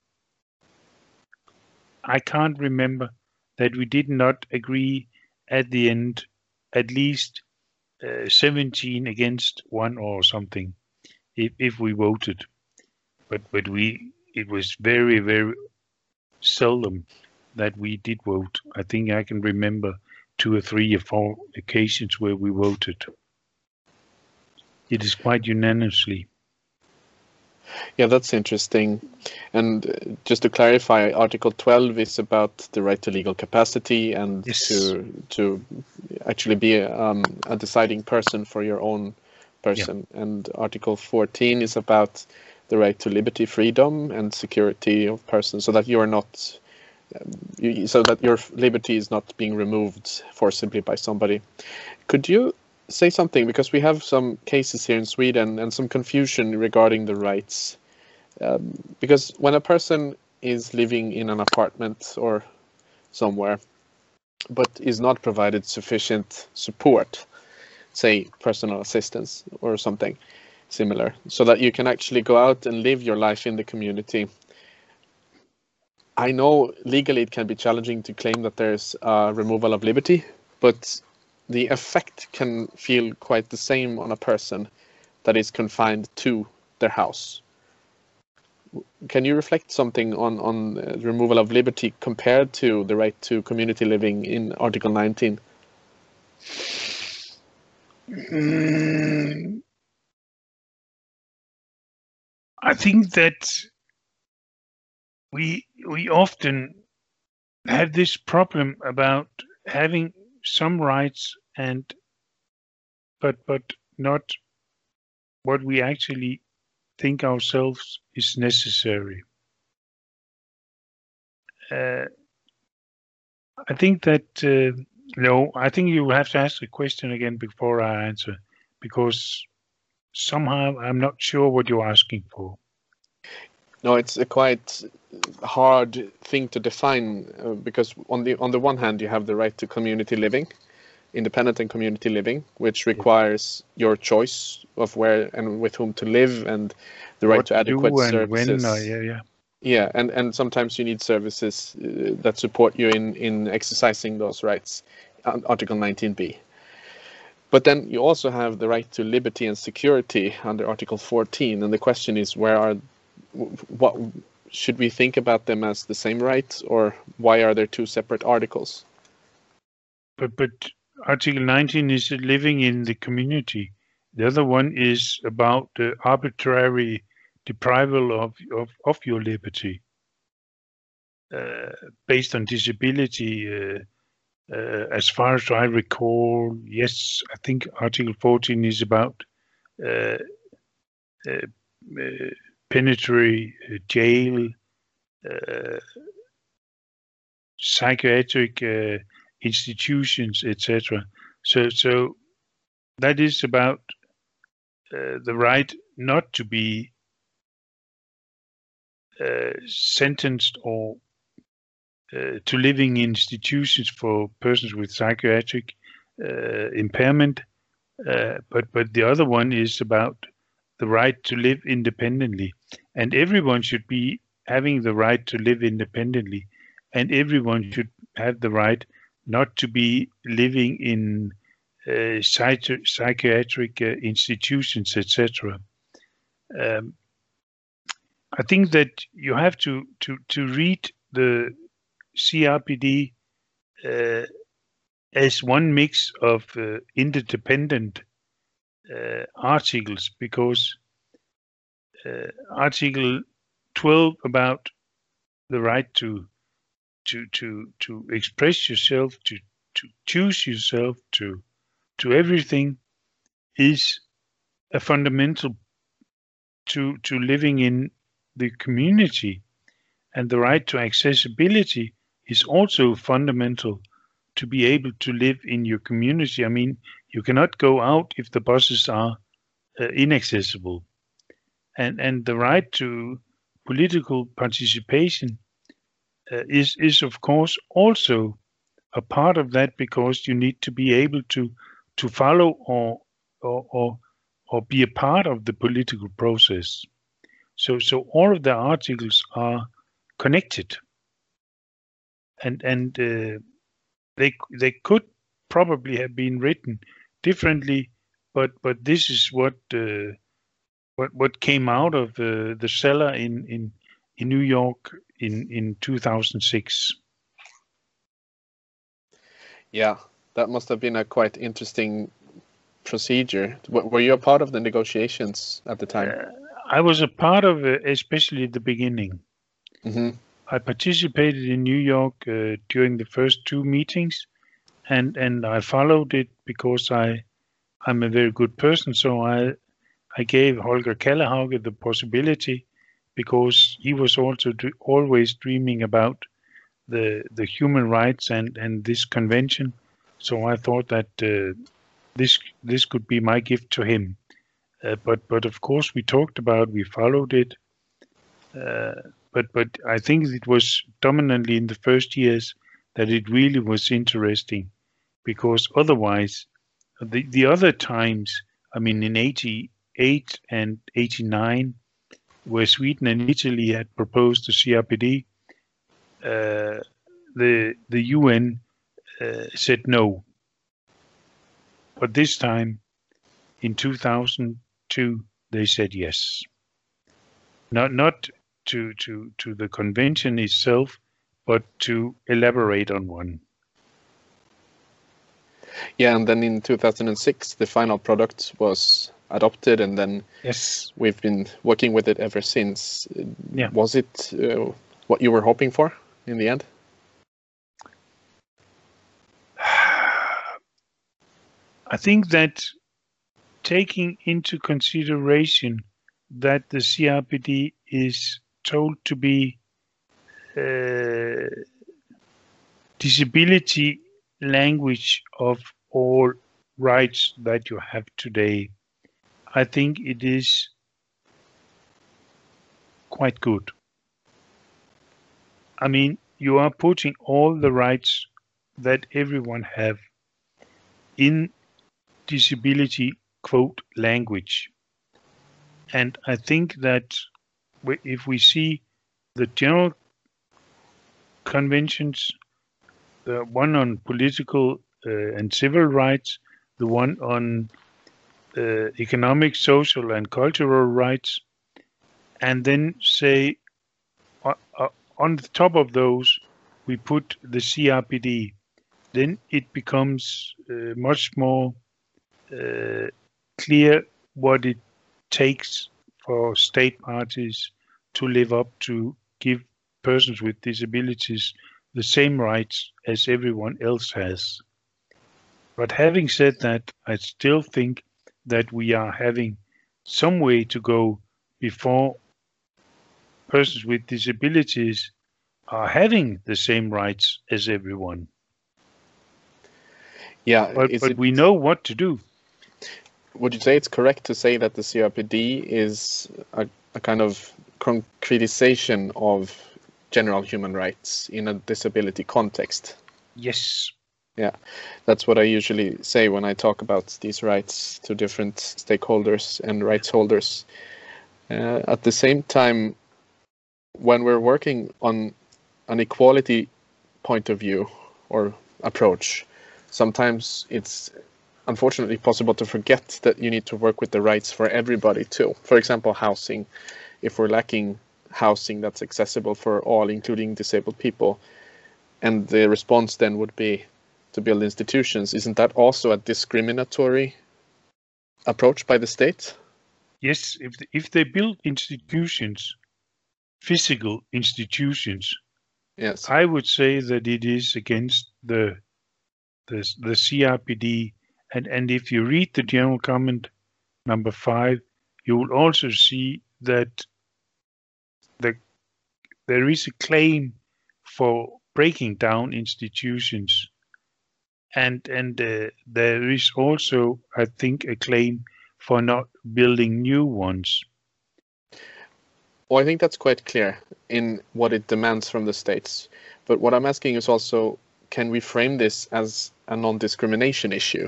S2: I can't remember that we did not agree at the end, at least uh, 17 against one or something, if, if we voted. But but we it was very very seldom that we did vote. I think I can remember two or three or four occasions where we voted. It is quite unanimously.
S1: Yeah, that's interesting. And uh, just to clarify, Article 12 is about the right to legal capacity and
S2: yes.
S1: to to actually be um, a deciding person for your own person. Yeah. And Article 14 is about the right to liberty, freedom, and security of persons, so that you are not, um, you, so that your liberty is not being removed forcibly by somebody. Could you say something because we have some cases here in Sweden and some confusion regarding the rights. Um, because when a person is living in an apartment or somewhere, but is not provided sufficient support, say personal assistance or something similar, so that you can actually go out and live your life in the community. I know legally it can be challenging to claim that there's a removal of liberty, but the effect can feel quite the same on a person that is confined to their house. Can you reflect something on on uh, removal of liberty compared to the right to community living in Article 19?
S2: Mm, I think that we we often have this problem about having some rights and but but not what we actually think ourselves is necessary. Uh, I think that uh, no, I think you have to ask the question again before I answer, because somehow I'm not sure what you're asking for.
S1: No, it's a quite hard thing to define uh, because on the on the one hand you have the right to community living, independent and community living, which requires your choice of where and with whom to live and the right
S2: what
S1: to adequate
S2: do and
S1: services.
S2: when, uh, yeah, yeah.
S1: Yeah, and and sometimes you need services uh, that support you in in exercising those rights, uh, Article 19b. But then you also have the right to liberty and security under Article 14, and the question is where are what should we think about them as the same rights, or why are there two separate articles?
S2: But but Article 19 is living in the community. The other one is about the arbitrary deprival of of, of your liberty uh, based on disability. Uh, uh, as far as I recall, yes, I think Article 14 is about uh, uh, uh, penitentiary jail, psychiatric institutions, etc. So, so that is about uh, the right not to be uh, sentenced or uh, to living in institutions for persons with psychiatric uh, impairment. Uh, but but the other one is about the right to live independently, and everyone should be having the right to live independently, and everyone should have the right not to be living in uh, psychi psychiatric uh, institutions, etc. Um, I think that you have to to to read the CRPD uh, as one mix of uh, interdependent uh, articles because uh, Article 12 about the right to to to to express yourself, to to choose yourself, to to everything is a fundamental to to living in the community. And the right to accessibility is also fundamental to be able to live in your community. I mean you cannot go out if the buses are uh, inaccessible and and the right to political participation uh, is is of course also a part of that because you need to be able to to follow or or or, or be a part of the political process. So so all of the articles are connected, and and uh, they they could probably have been written differently, but but this is what uh, what what came out of uh, the cellar in in in New York in in 2006.
S1: Yeah, that must have been a quite interesting procedure. W- were you a part of the negotiations at the time?
S2: Uh, I was a part of it, especially at the beginning.
S1: hmm
S2: I participated in New York uh, during the first two meetings, and and I followed it because I I'm a very good person. So I I gave Holger Kallehauge the possibility because he was also always dreaming about the the human rights and and this convention. So I thought that uh, this this could be my gift to him. Uh, but but of course we talked about we followed it. Uh, but but I think it was dominantly in the first years that it really was interesting, because otherwise The the other times, I mean, in 88 and 89, where Sweden and Italy had proposed the CRPD, uh, the the UN uh, said no. But this time, in 2002, they said yes. Not not to to to the convention itself, but to elaborate on one.
S1: Yeah, and then in 2006, the final product was adopted, and then
S2: Yes.
S1: we've been working with it ever since.
S2: Yeah.
S1: Was it uh, what you were hoping for in the end?
S2: I think that taking into consideration that the CRPD is told to be uh, disability language of all rights that you have today, I think it is quite good. I mean, you are putting all the rights that everyone have in disability quote language. And I think that if we see the general conventions, the one on political uh, and civil rights, the one on uh, economic, social, and cultural rights, and then say uh, on the top of those, we put the CRPD, then it becomes uh, much more uh, clear what it takes for state parties to live up to give persons with disabilities the same rights as everyone else has. But having said that, I still think that we are having some way to go before persons with disabilities are having the same rights as everyone.
S1: Yeah,
S2: But, but
S1: it-
S2: we know what to do.
S1: would you say it's correct to say that the CRPD is a, a kind of concretization of general human rights in a disability context?
S2: Yes.
S1: Yeah, that's what I usually say when I talk about these rights to different stakeholders and rights holders. Uh, at the same time, when we're working on an equality point of view or approach, sometimes it's unfortunately possible to forget that you need to work with the rights for everybody too. For example, housing. If we're lacking housing that's accessible for all, including disabled people, and the response then would be to build institutions, isn't that also a discriminatory approach by the state?
S2: Yes, if th- if they build institutions, physical institutions,
S1: Yes.
S2: I would say that it is against the the the CRPD, and and if you read the general comment number five, you will also see that the there is a claim for breaking down institutions, and and uh, there is also, I think, a claim for not building new ones.
S1: Well, I think that's quite clear in what it demands from the states. But what I'm asking is also, can we frame this as a non-discrimination issue?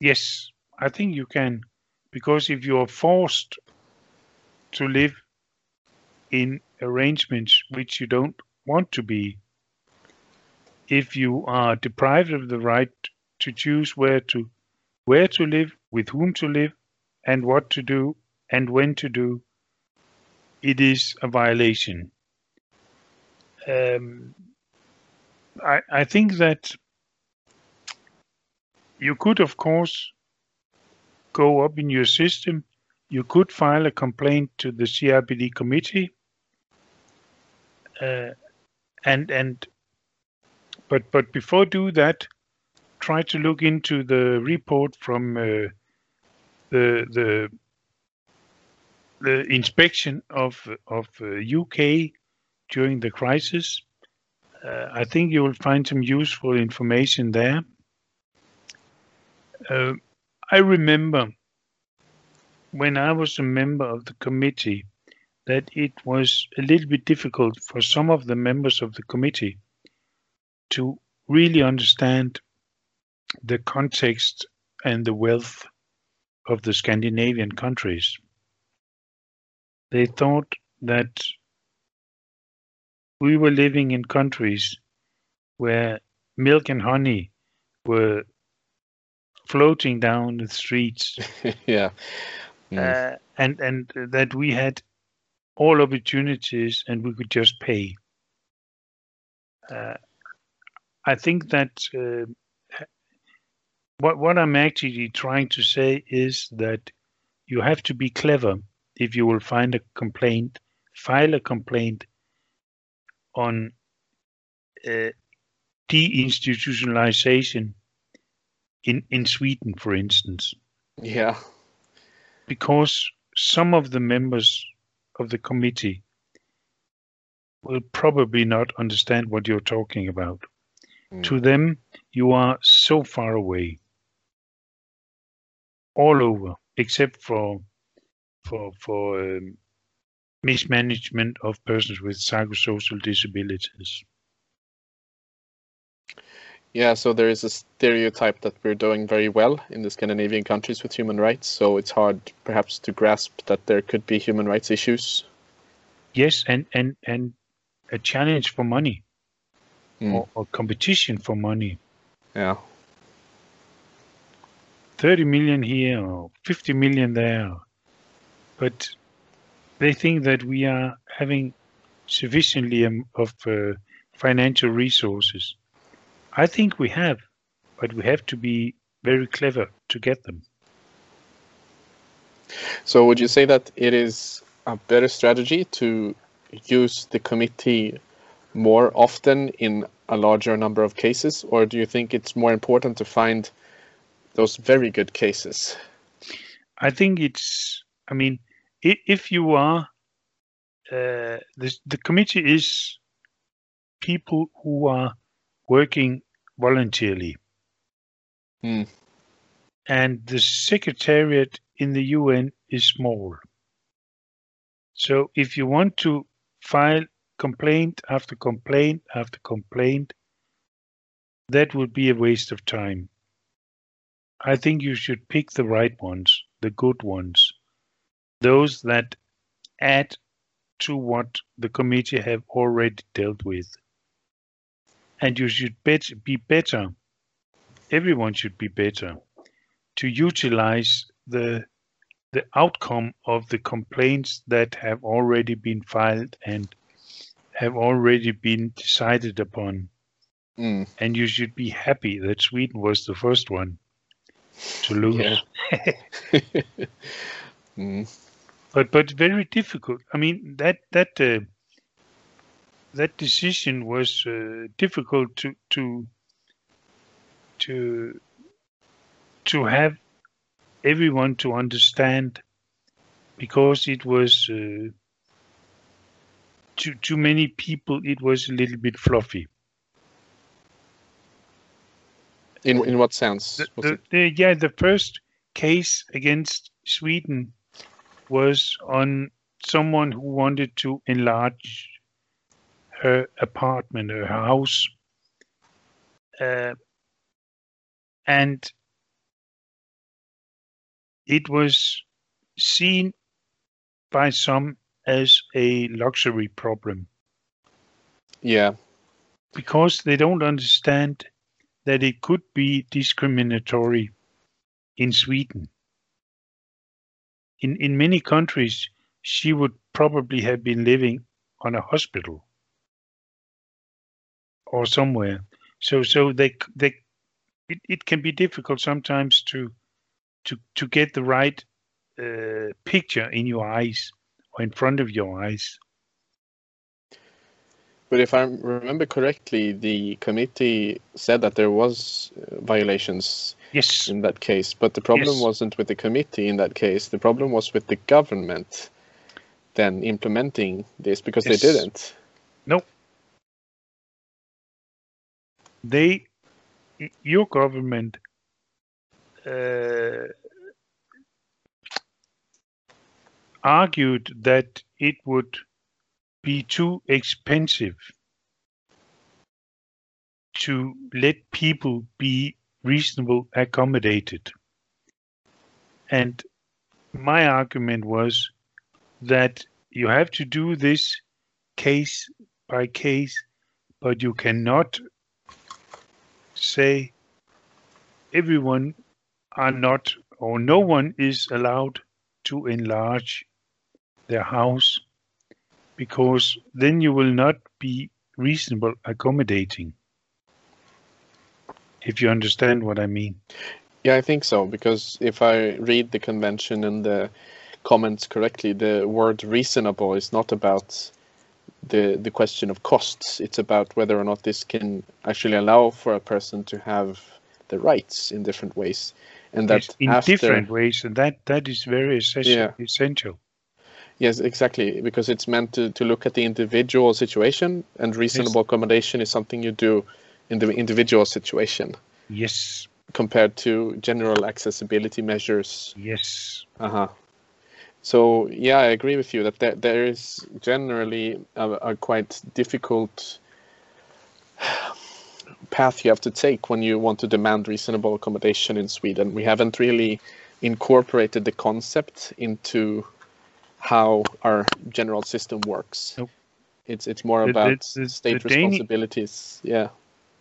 S2: Yes, I think you can, because if you are forced to live in arrangements which you don't want to be, if you are deprived of the right to choose where to where to live, with whom to live, and what to do, and when to do, it is a violation. Um, I, I think that you could, of course, go up in your system. You could file a complaint to the CRPD committee, uh, and and but but before do that, try to look into the report from uh, the the the inspection of of uh, UK during the crisis. Uh, I think you will find some useful information there. Uh, I remember when I was a member of the committee that it was a little bit difficult for some of the members of the committee to really understand the context and the wealth of the Scandinavian countries. They thought that we were living in countries where milk and honey were floating down the streets.
S1: yeah.
S2: Mm. Uh, and and that we had all opportunities and we could just pay. Uh, I think that uh, what what I'm actually trying to say is that you have to be clever if you will find a complaint, file a complaint on uh, deinstitutionalization in in Sweden, for instance.
S1: Yeah.
S2: Because some of the members of the committee will probably not understand what you're talking about. Mm. To them, you are so far away, all over, except for for for um, mismanagement of persons with psychosocial disabilities.
S1: Yeah, so there is a stereotype that we're doing very well in the Scandinavian countries with human rights, so it's hard perhaps to grasp that there could be human rights issues.
S2: Yes, and and and a challenge for money mm. or, or competition for money.
S1: Yeah.
S2: 30 million here or 50 million there. But they think that we are having sufficiently of uh, financial resources I think we have, but we have to be very clever to get them.
S1: So, would you say that it is a better strategy to use the committee more often in a larger number of cases, or do you think it's more important to find those very good cases?
S2: I think it's, I mean, if you are, uh, the, the committee is people who are working voluntarily.
S1: Mm.
S2: And the secretariat in the UN is small. So if you want to file complaint after complaint after complaint, that would be a waste of time. I think you should pick the right ones, the good ones, those that add to what the committee have already dealt with and you should bet, be better. Everyone should be better to utilize the the outcome of the complaints that have already been filed and have already been decided upon.
S1: Mm.
S2: And you should be happy that Sweden was the first one to lose.
S1: mm.
S2: But but very difficult. I mean that that uh, that decision was uh, difficult to to to to have everyone to understand because it was uh, to too many people it was a little bit fluffy.
S1: In in what sense?
S2: The, the, the, yeah the first case against sweden was on someone who wanted to enlarge her apartment, her house. Uh, and it was seen by some as a luxury problem.
S1: Yeah.
S2: Because they don't understand that it could be discriminatory in Sweden. In in many countries, she would probably have been living on a hospital or somewhere. So so they they it, it can be difficult sometimes to to to get the right uh, picture in your eyes or in front of your eyes.
S1: But if I remember correctly, the committee said that there was uh, violations
S2: yes.
S1: in that case. But the problem yes. wasn't with the committee in that case. The problem was with the government then implementing this because yes. they didn't.
S2: They your government uh, argued that it would be too expensive to let people be reasonable accommodated. And my argument was that you have to do this case by case, but you cannot say everyone are not or no one is allowed to enlarge their house because then you will not be reasonable accommodating. If you understand what I mean.
S1: Yeah, I think so, because if I read the convention and the comments correctly, the word reasonable is not about the the question of costs. It's about whether or not this can actually allow for a person to have the rights in different ways, and that
S2: in
S1: after,
S2: different ways, and that that is very essential.
S1: Yeah.
S2: essential.
S1: Yes, exactly, because it's meant to, to look at the individual situation, and reasonable accommodation is something you do in the individual situation
S2: Yes,
S1: compared to general accessibility measures.
S2: yes,
S1: Uh-huh. So yeah, I agree with you that there, there is generally a, a quite difficult path you have to take when you want to demand reasonable accommodation in Sweden. We haven't really incorporated the concept into how our general system works.
S2: Nope.
S1: It's it's more
S2: The-
S1: about
S2: the-
S1: state
S2: the Dani-
S1: responsibilities. Yeah.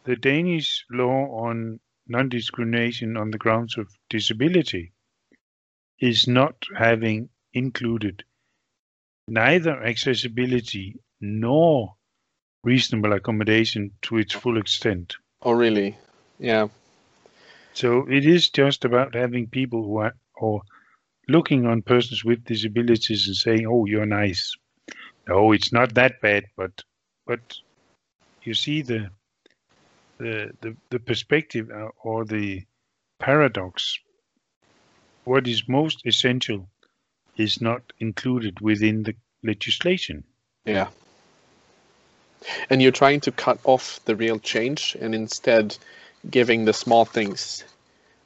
S2: the Danish law on non-discrimination on the grounds of disability is not having included neither accessibility nor reasonable accommodation to its full extent.
S1: Oh really? Yeah.
S2: So it is just about having people who are or looking on persons with disabilities and saying, "Oh, you're nice." No, it's not that bad, but but you see the the the, the perspective uh, or the paradox. What is most essential is not included within the legislation.
S1: Yeah. And you're trying to cut off the real change and instead giving the small things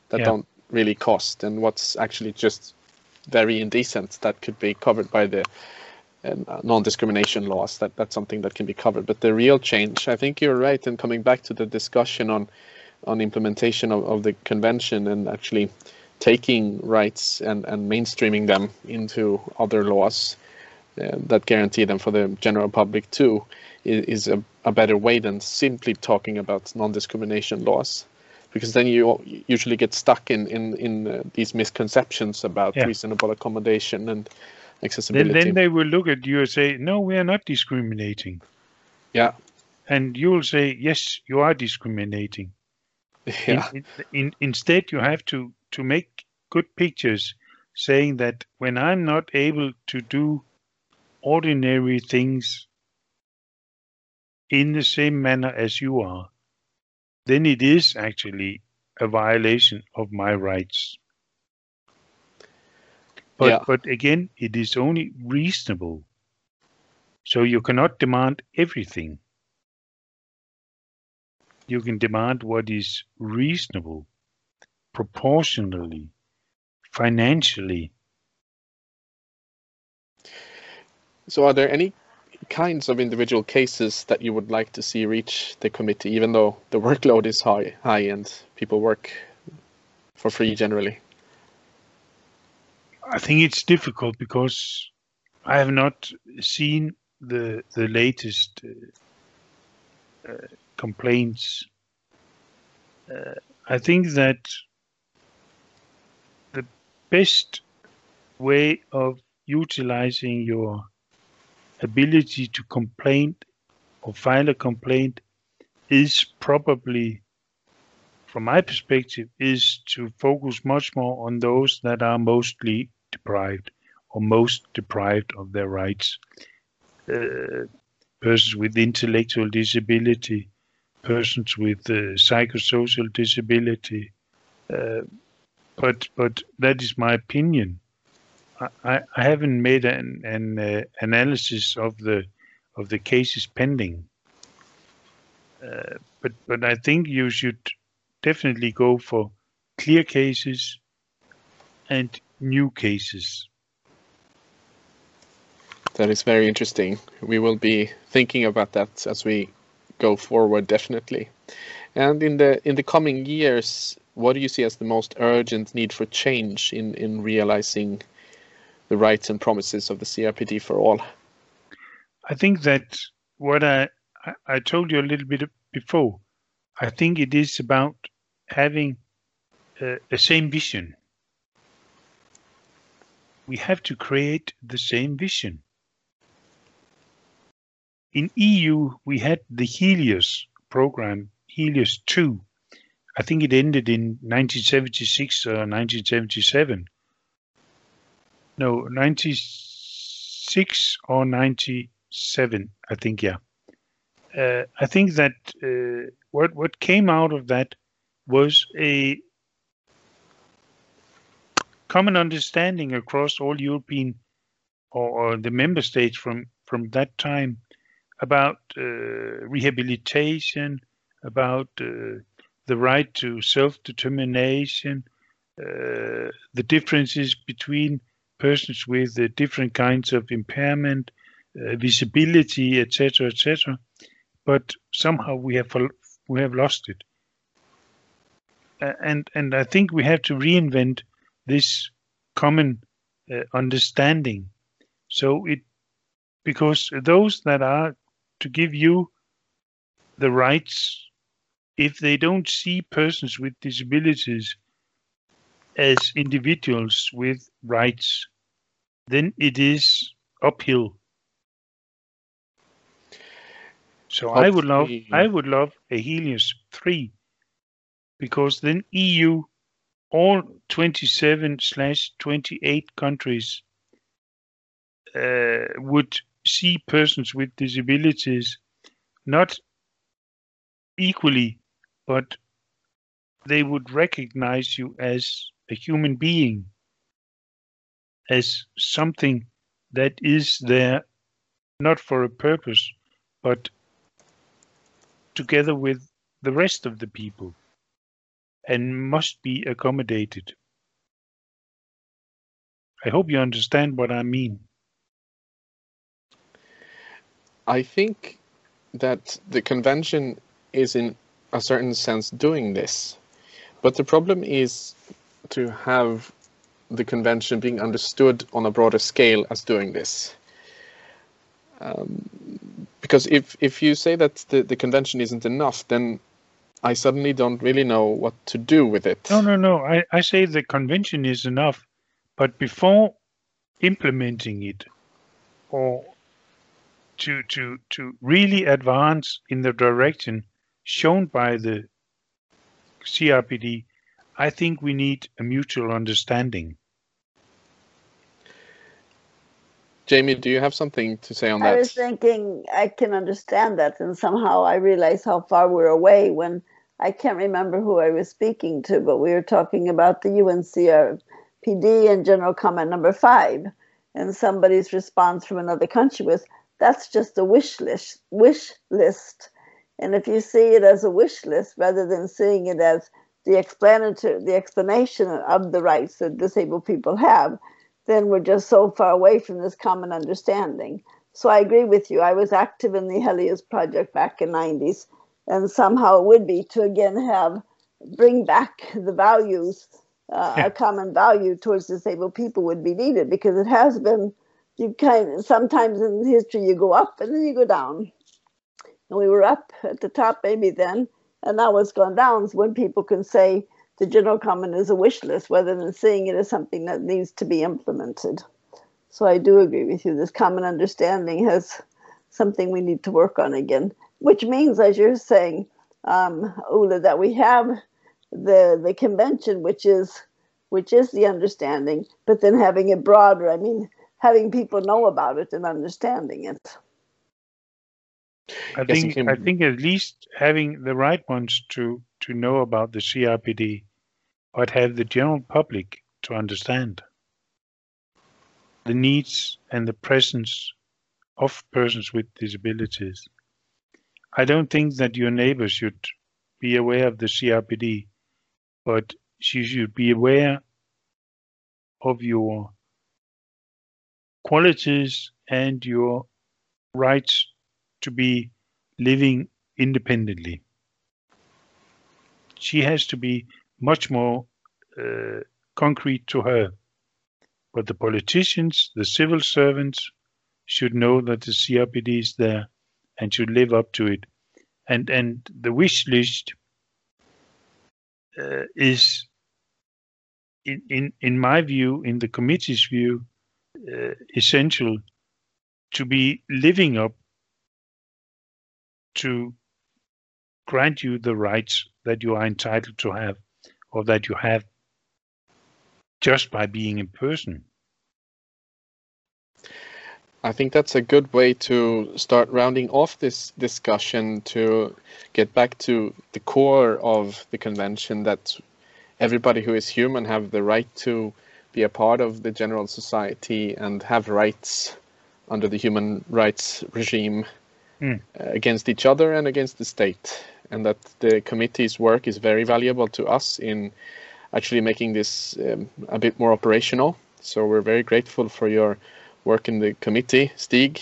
S1: that
S2: Yeah.
S1: don't really cost and what's actually just very indecent that could be covered by the uh, non-discrimination laws that that's something that can be covered but the real change i think you're right and coming back to the discussion on on implementation of, of the convention and actually taking rights and, and mainstreaming them into other laws uh, that guarantee them for the general public too is, is a, a better way than simply talking about non-discrimination laws because then you usually get stuck in in, in uh, these misconceptions about
S2: Yeah.
S1: reasonable accommodation and
S2: Then,
S1: accessibility
S2: then they will look at you and say, "No, we are not discriminating,"
S1: yeah
S2: and you will say, "Yes, you are discriminating."
S1: yeah
S2: In, in, instead, you have to to make good pictures, saying that when I'm not able to do ordinary things in the same manner as you are, then it is actually a violation of my rights. But
S1: Yeah.
S2: but again, it is only reasonable. So you cannot demand everything. You can demand what is reasonable, proportionally, financially.
S1: so are there any kinds of individual cases that you would like to see reach the committee even though the workload is high high and people work for free generally
S2: I think it's difficult because I have not seen the the latest uh, uh, complaints. Uh, I think that the best way of utilizing your ability to complain or file a complaint is probably from my perspective, is to focus much more on those that are mostly deprived or most deprived of their rights. Uh, persons with intellectual disability, persons with uh, psychosocial disability. Uh, but but that is my opinion. I, I, haven't made an, an uh, analysis of the of the cases pending. Uh, but but I think you should definitely go for clear cases and new cases.
S1: That is very interesting. We will be thinking about that as we go forward, definitely. And in the in the coming years, what do you see as the most urgent need for change in, in realizing the rights and promises of the CRPD for all?
S2: I think that what I, I told you a little bit before, I think it is about having a, a same vision. We have to create the same vision. In EU, we had the Helios program, Helios 2. I think it ended in 1976 or 1977. No, 96 or 97, I think, yeah. Uh, I think that uh, what what came out of that was a common understanding across all European or, or the member states from from that time about uh, rehabilitation, about uh, the right to self-determination, uh, the differences between persons with different kinds of impairment, visibility, etc., etc. But somehow we have we have lost it, and and I think we have to reinvent this common uh, understanding. So it because those that are to give you the rights if they don't see persons with disabilities as individuals with rights, then it is uphill. So I would love I would love a Helios 3 because then EU all 27 slash 28 countries uh, would see persons with disabilities not equally, but they would recognize you as a human being, as something that is there not for a purpose, but together with the rest of the people and must be accommodated. I hope you understand what I mean.
S1: I think that the convention is in a certain sense doing this. But the problem is to have the convention being understood on a broader scale as doing this. Um, because if, if you say that the, the convention isn't enough, then I suddenly don't really know what to do with it.
S2: No, no, no. I, I say the convention is enough, but before implementing it or to to to really advance in the direction shown by the CRPD, I think we need a mutual understanding.
S1: Jamie, do you have something to say on that?
S3: I was thinking I can understand that, and somehow I realize how far we're away when I can't remember who I was speaking to, but we were talking about the UNCRPD and General Comment Number Five, and somebody's response from another country was, "That's just a wish list. Wish list." And if you see it as a wish list rather than seeing it as the explanatory, the explanation of the rights that disabled people have, then we're just so far away from this common understanding. So I agree with you. I was active in the Helios project back in 90s, and somehow it would be to again have bring back the values, uh, yeah. a common value towards disabled people would be needed because it has been. You kind of, sometimes in history you go up and then you go down and we were up at the top maybe then, and now it's gone down when people can say the general comment is a wish list rather than seeing it as something that needs to be implemented. So I do agree with you. This common understanding has something we need to work on again, which means, as you're saying, um, Ula, that we have the the convention, which is which is the understanding, but then having it broader. I mean, having people know about it and understanding it.
S2: I think I think at least having the right ones to to know about the CRPD, but have the general public to understand the needs and the presence of persons with disabilities. I don't think that your neighbor should be aware of the CRPD, but she should be aware of your qualities and your rights to be living independently. She has to be much more uh, concrete to her. But the politicians, the civil servants, should know that the CRPD is there and should live up to it. And and the wish list uh, is, in, in in my view, in the committee's view, Uh, essential to be living up to grant you the rights that you are entitled to have or that you have just by being in person.
S1: I think that's a good way to start rounding off this discussion to get back to the core of the convention that everybody who is human have the right to be a part of the general society and have rights under the human rights regime mm. against each other and against the state and that the committee's work is very valuable to us in actually making this um, a bit more operational so we're very grateful for your work in the committee. Stig,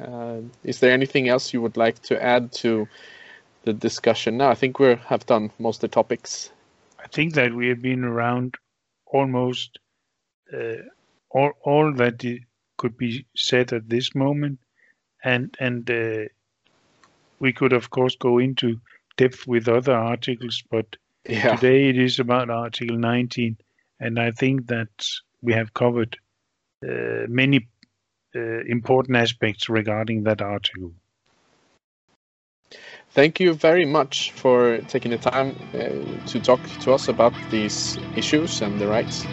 S1: uh, is there anything else you would like to add to the discussion now? I think we have done most of the topics.
S2: I think that we have been around almost all, all that could be said at this moment, and and uh, we could of course go into depth with other articles, but yeah. today it is about Article 19, and I think that we have covered uh, many uh, important aspects regarding that article.
S1: Thank you very much for taking the time uh, to talk to us about these issues and the rights.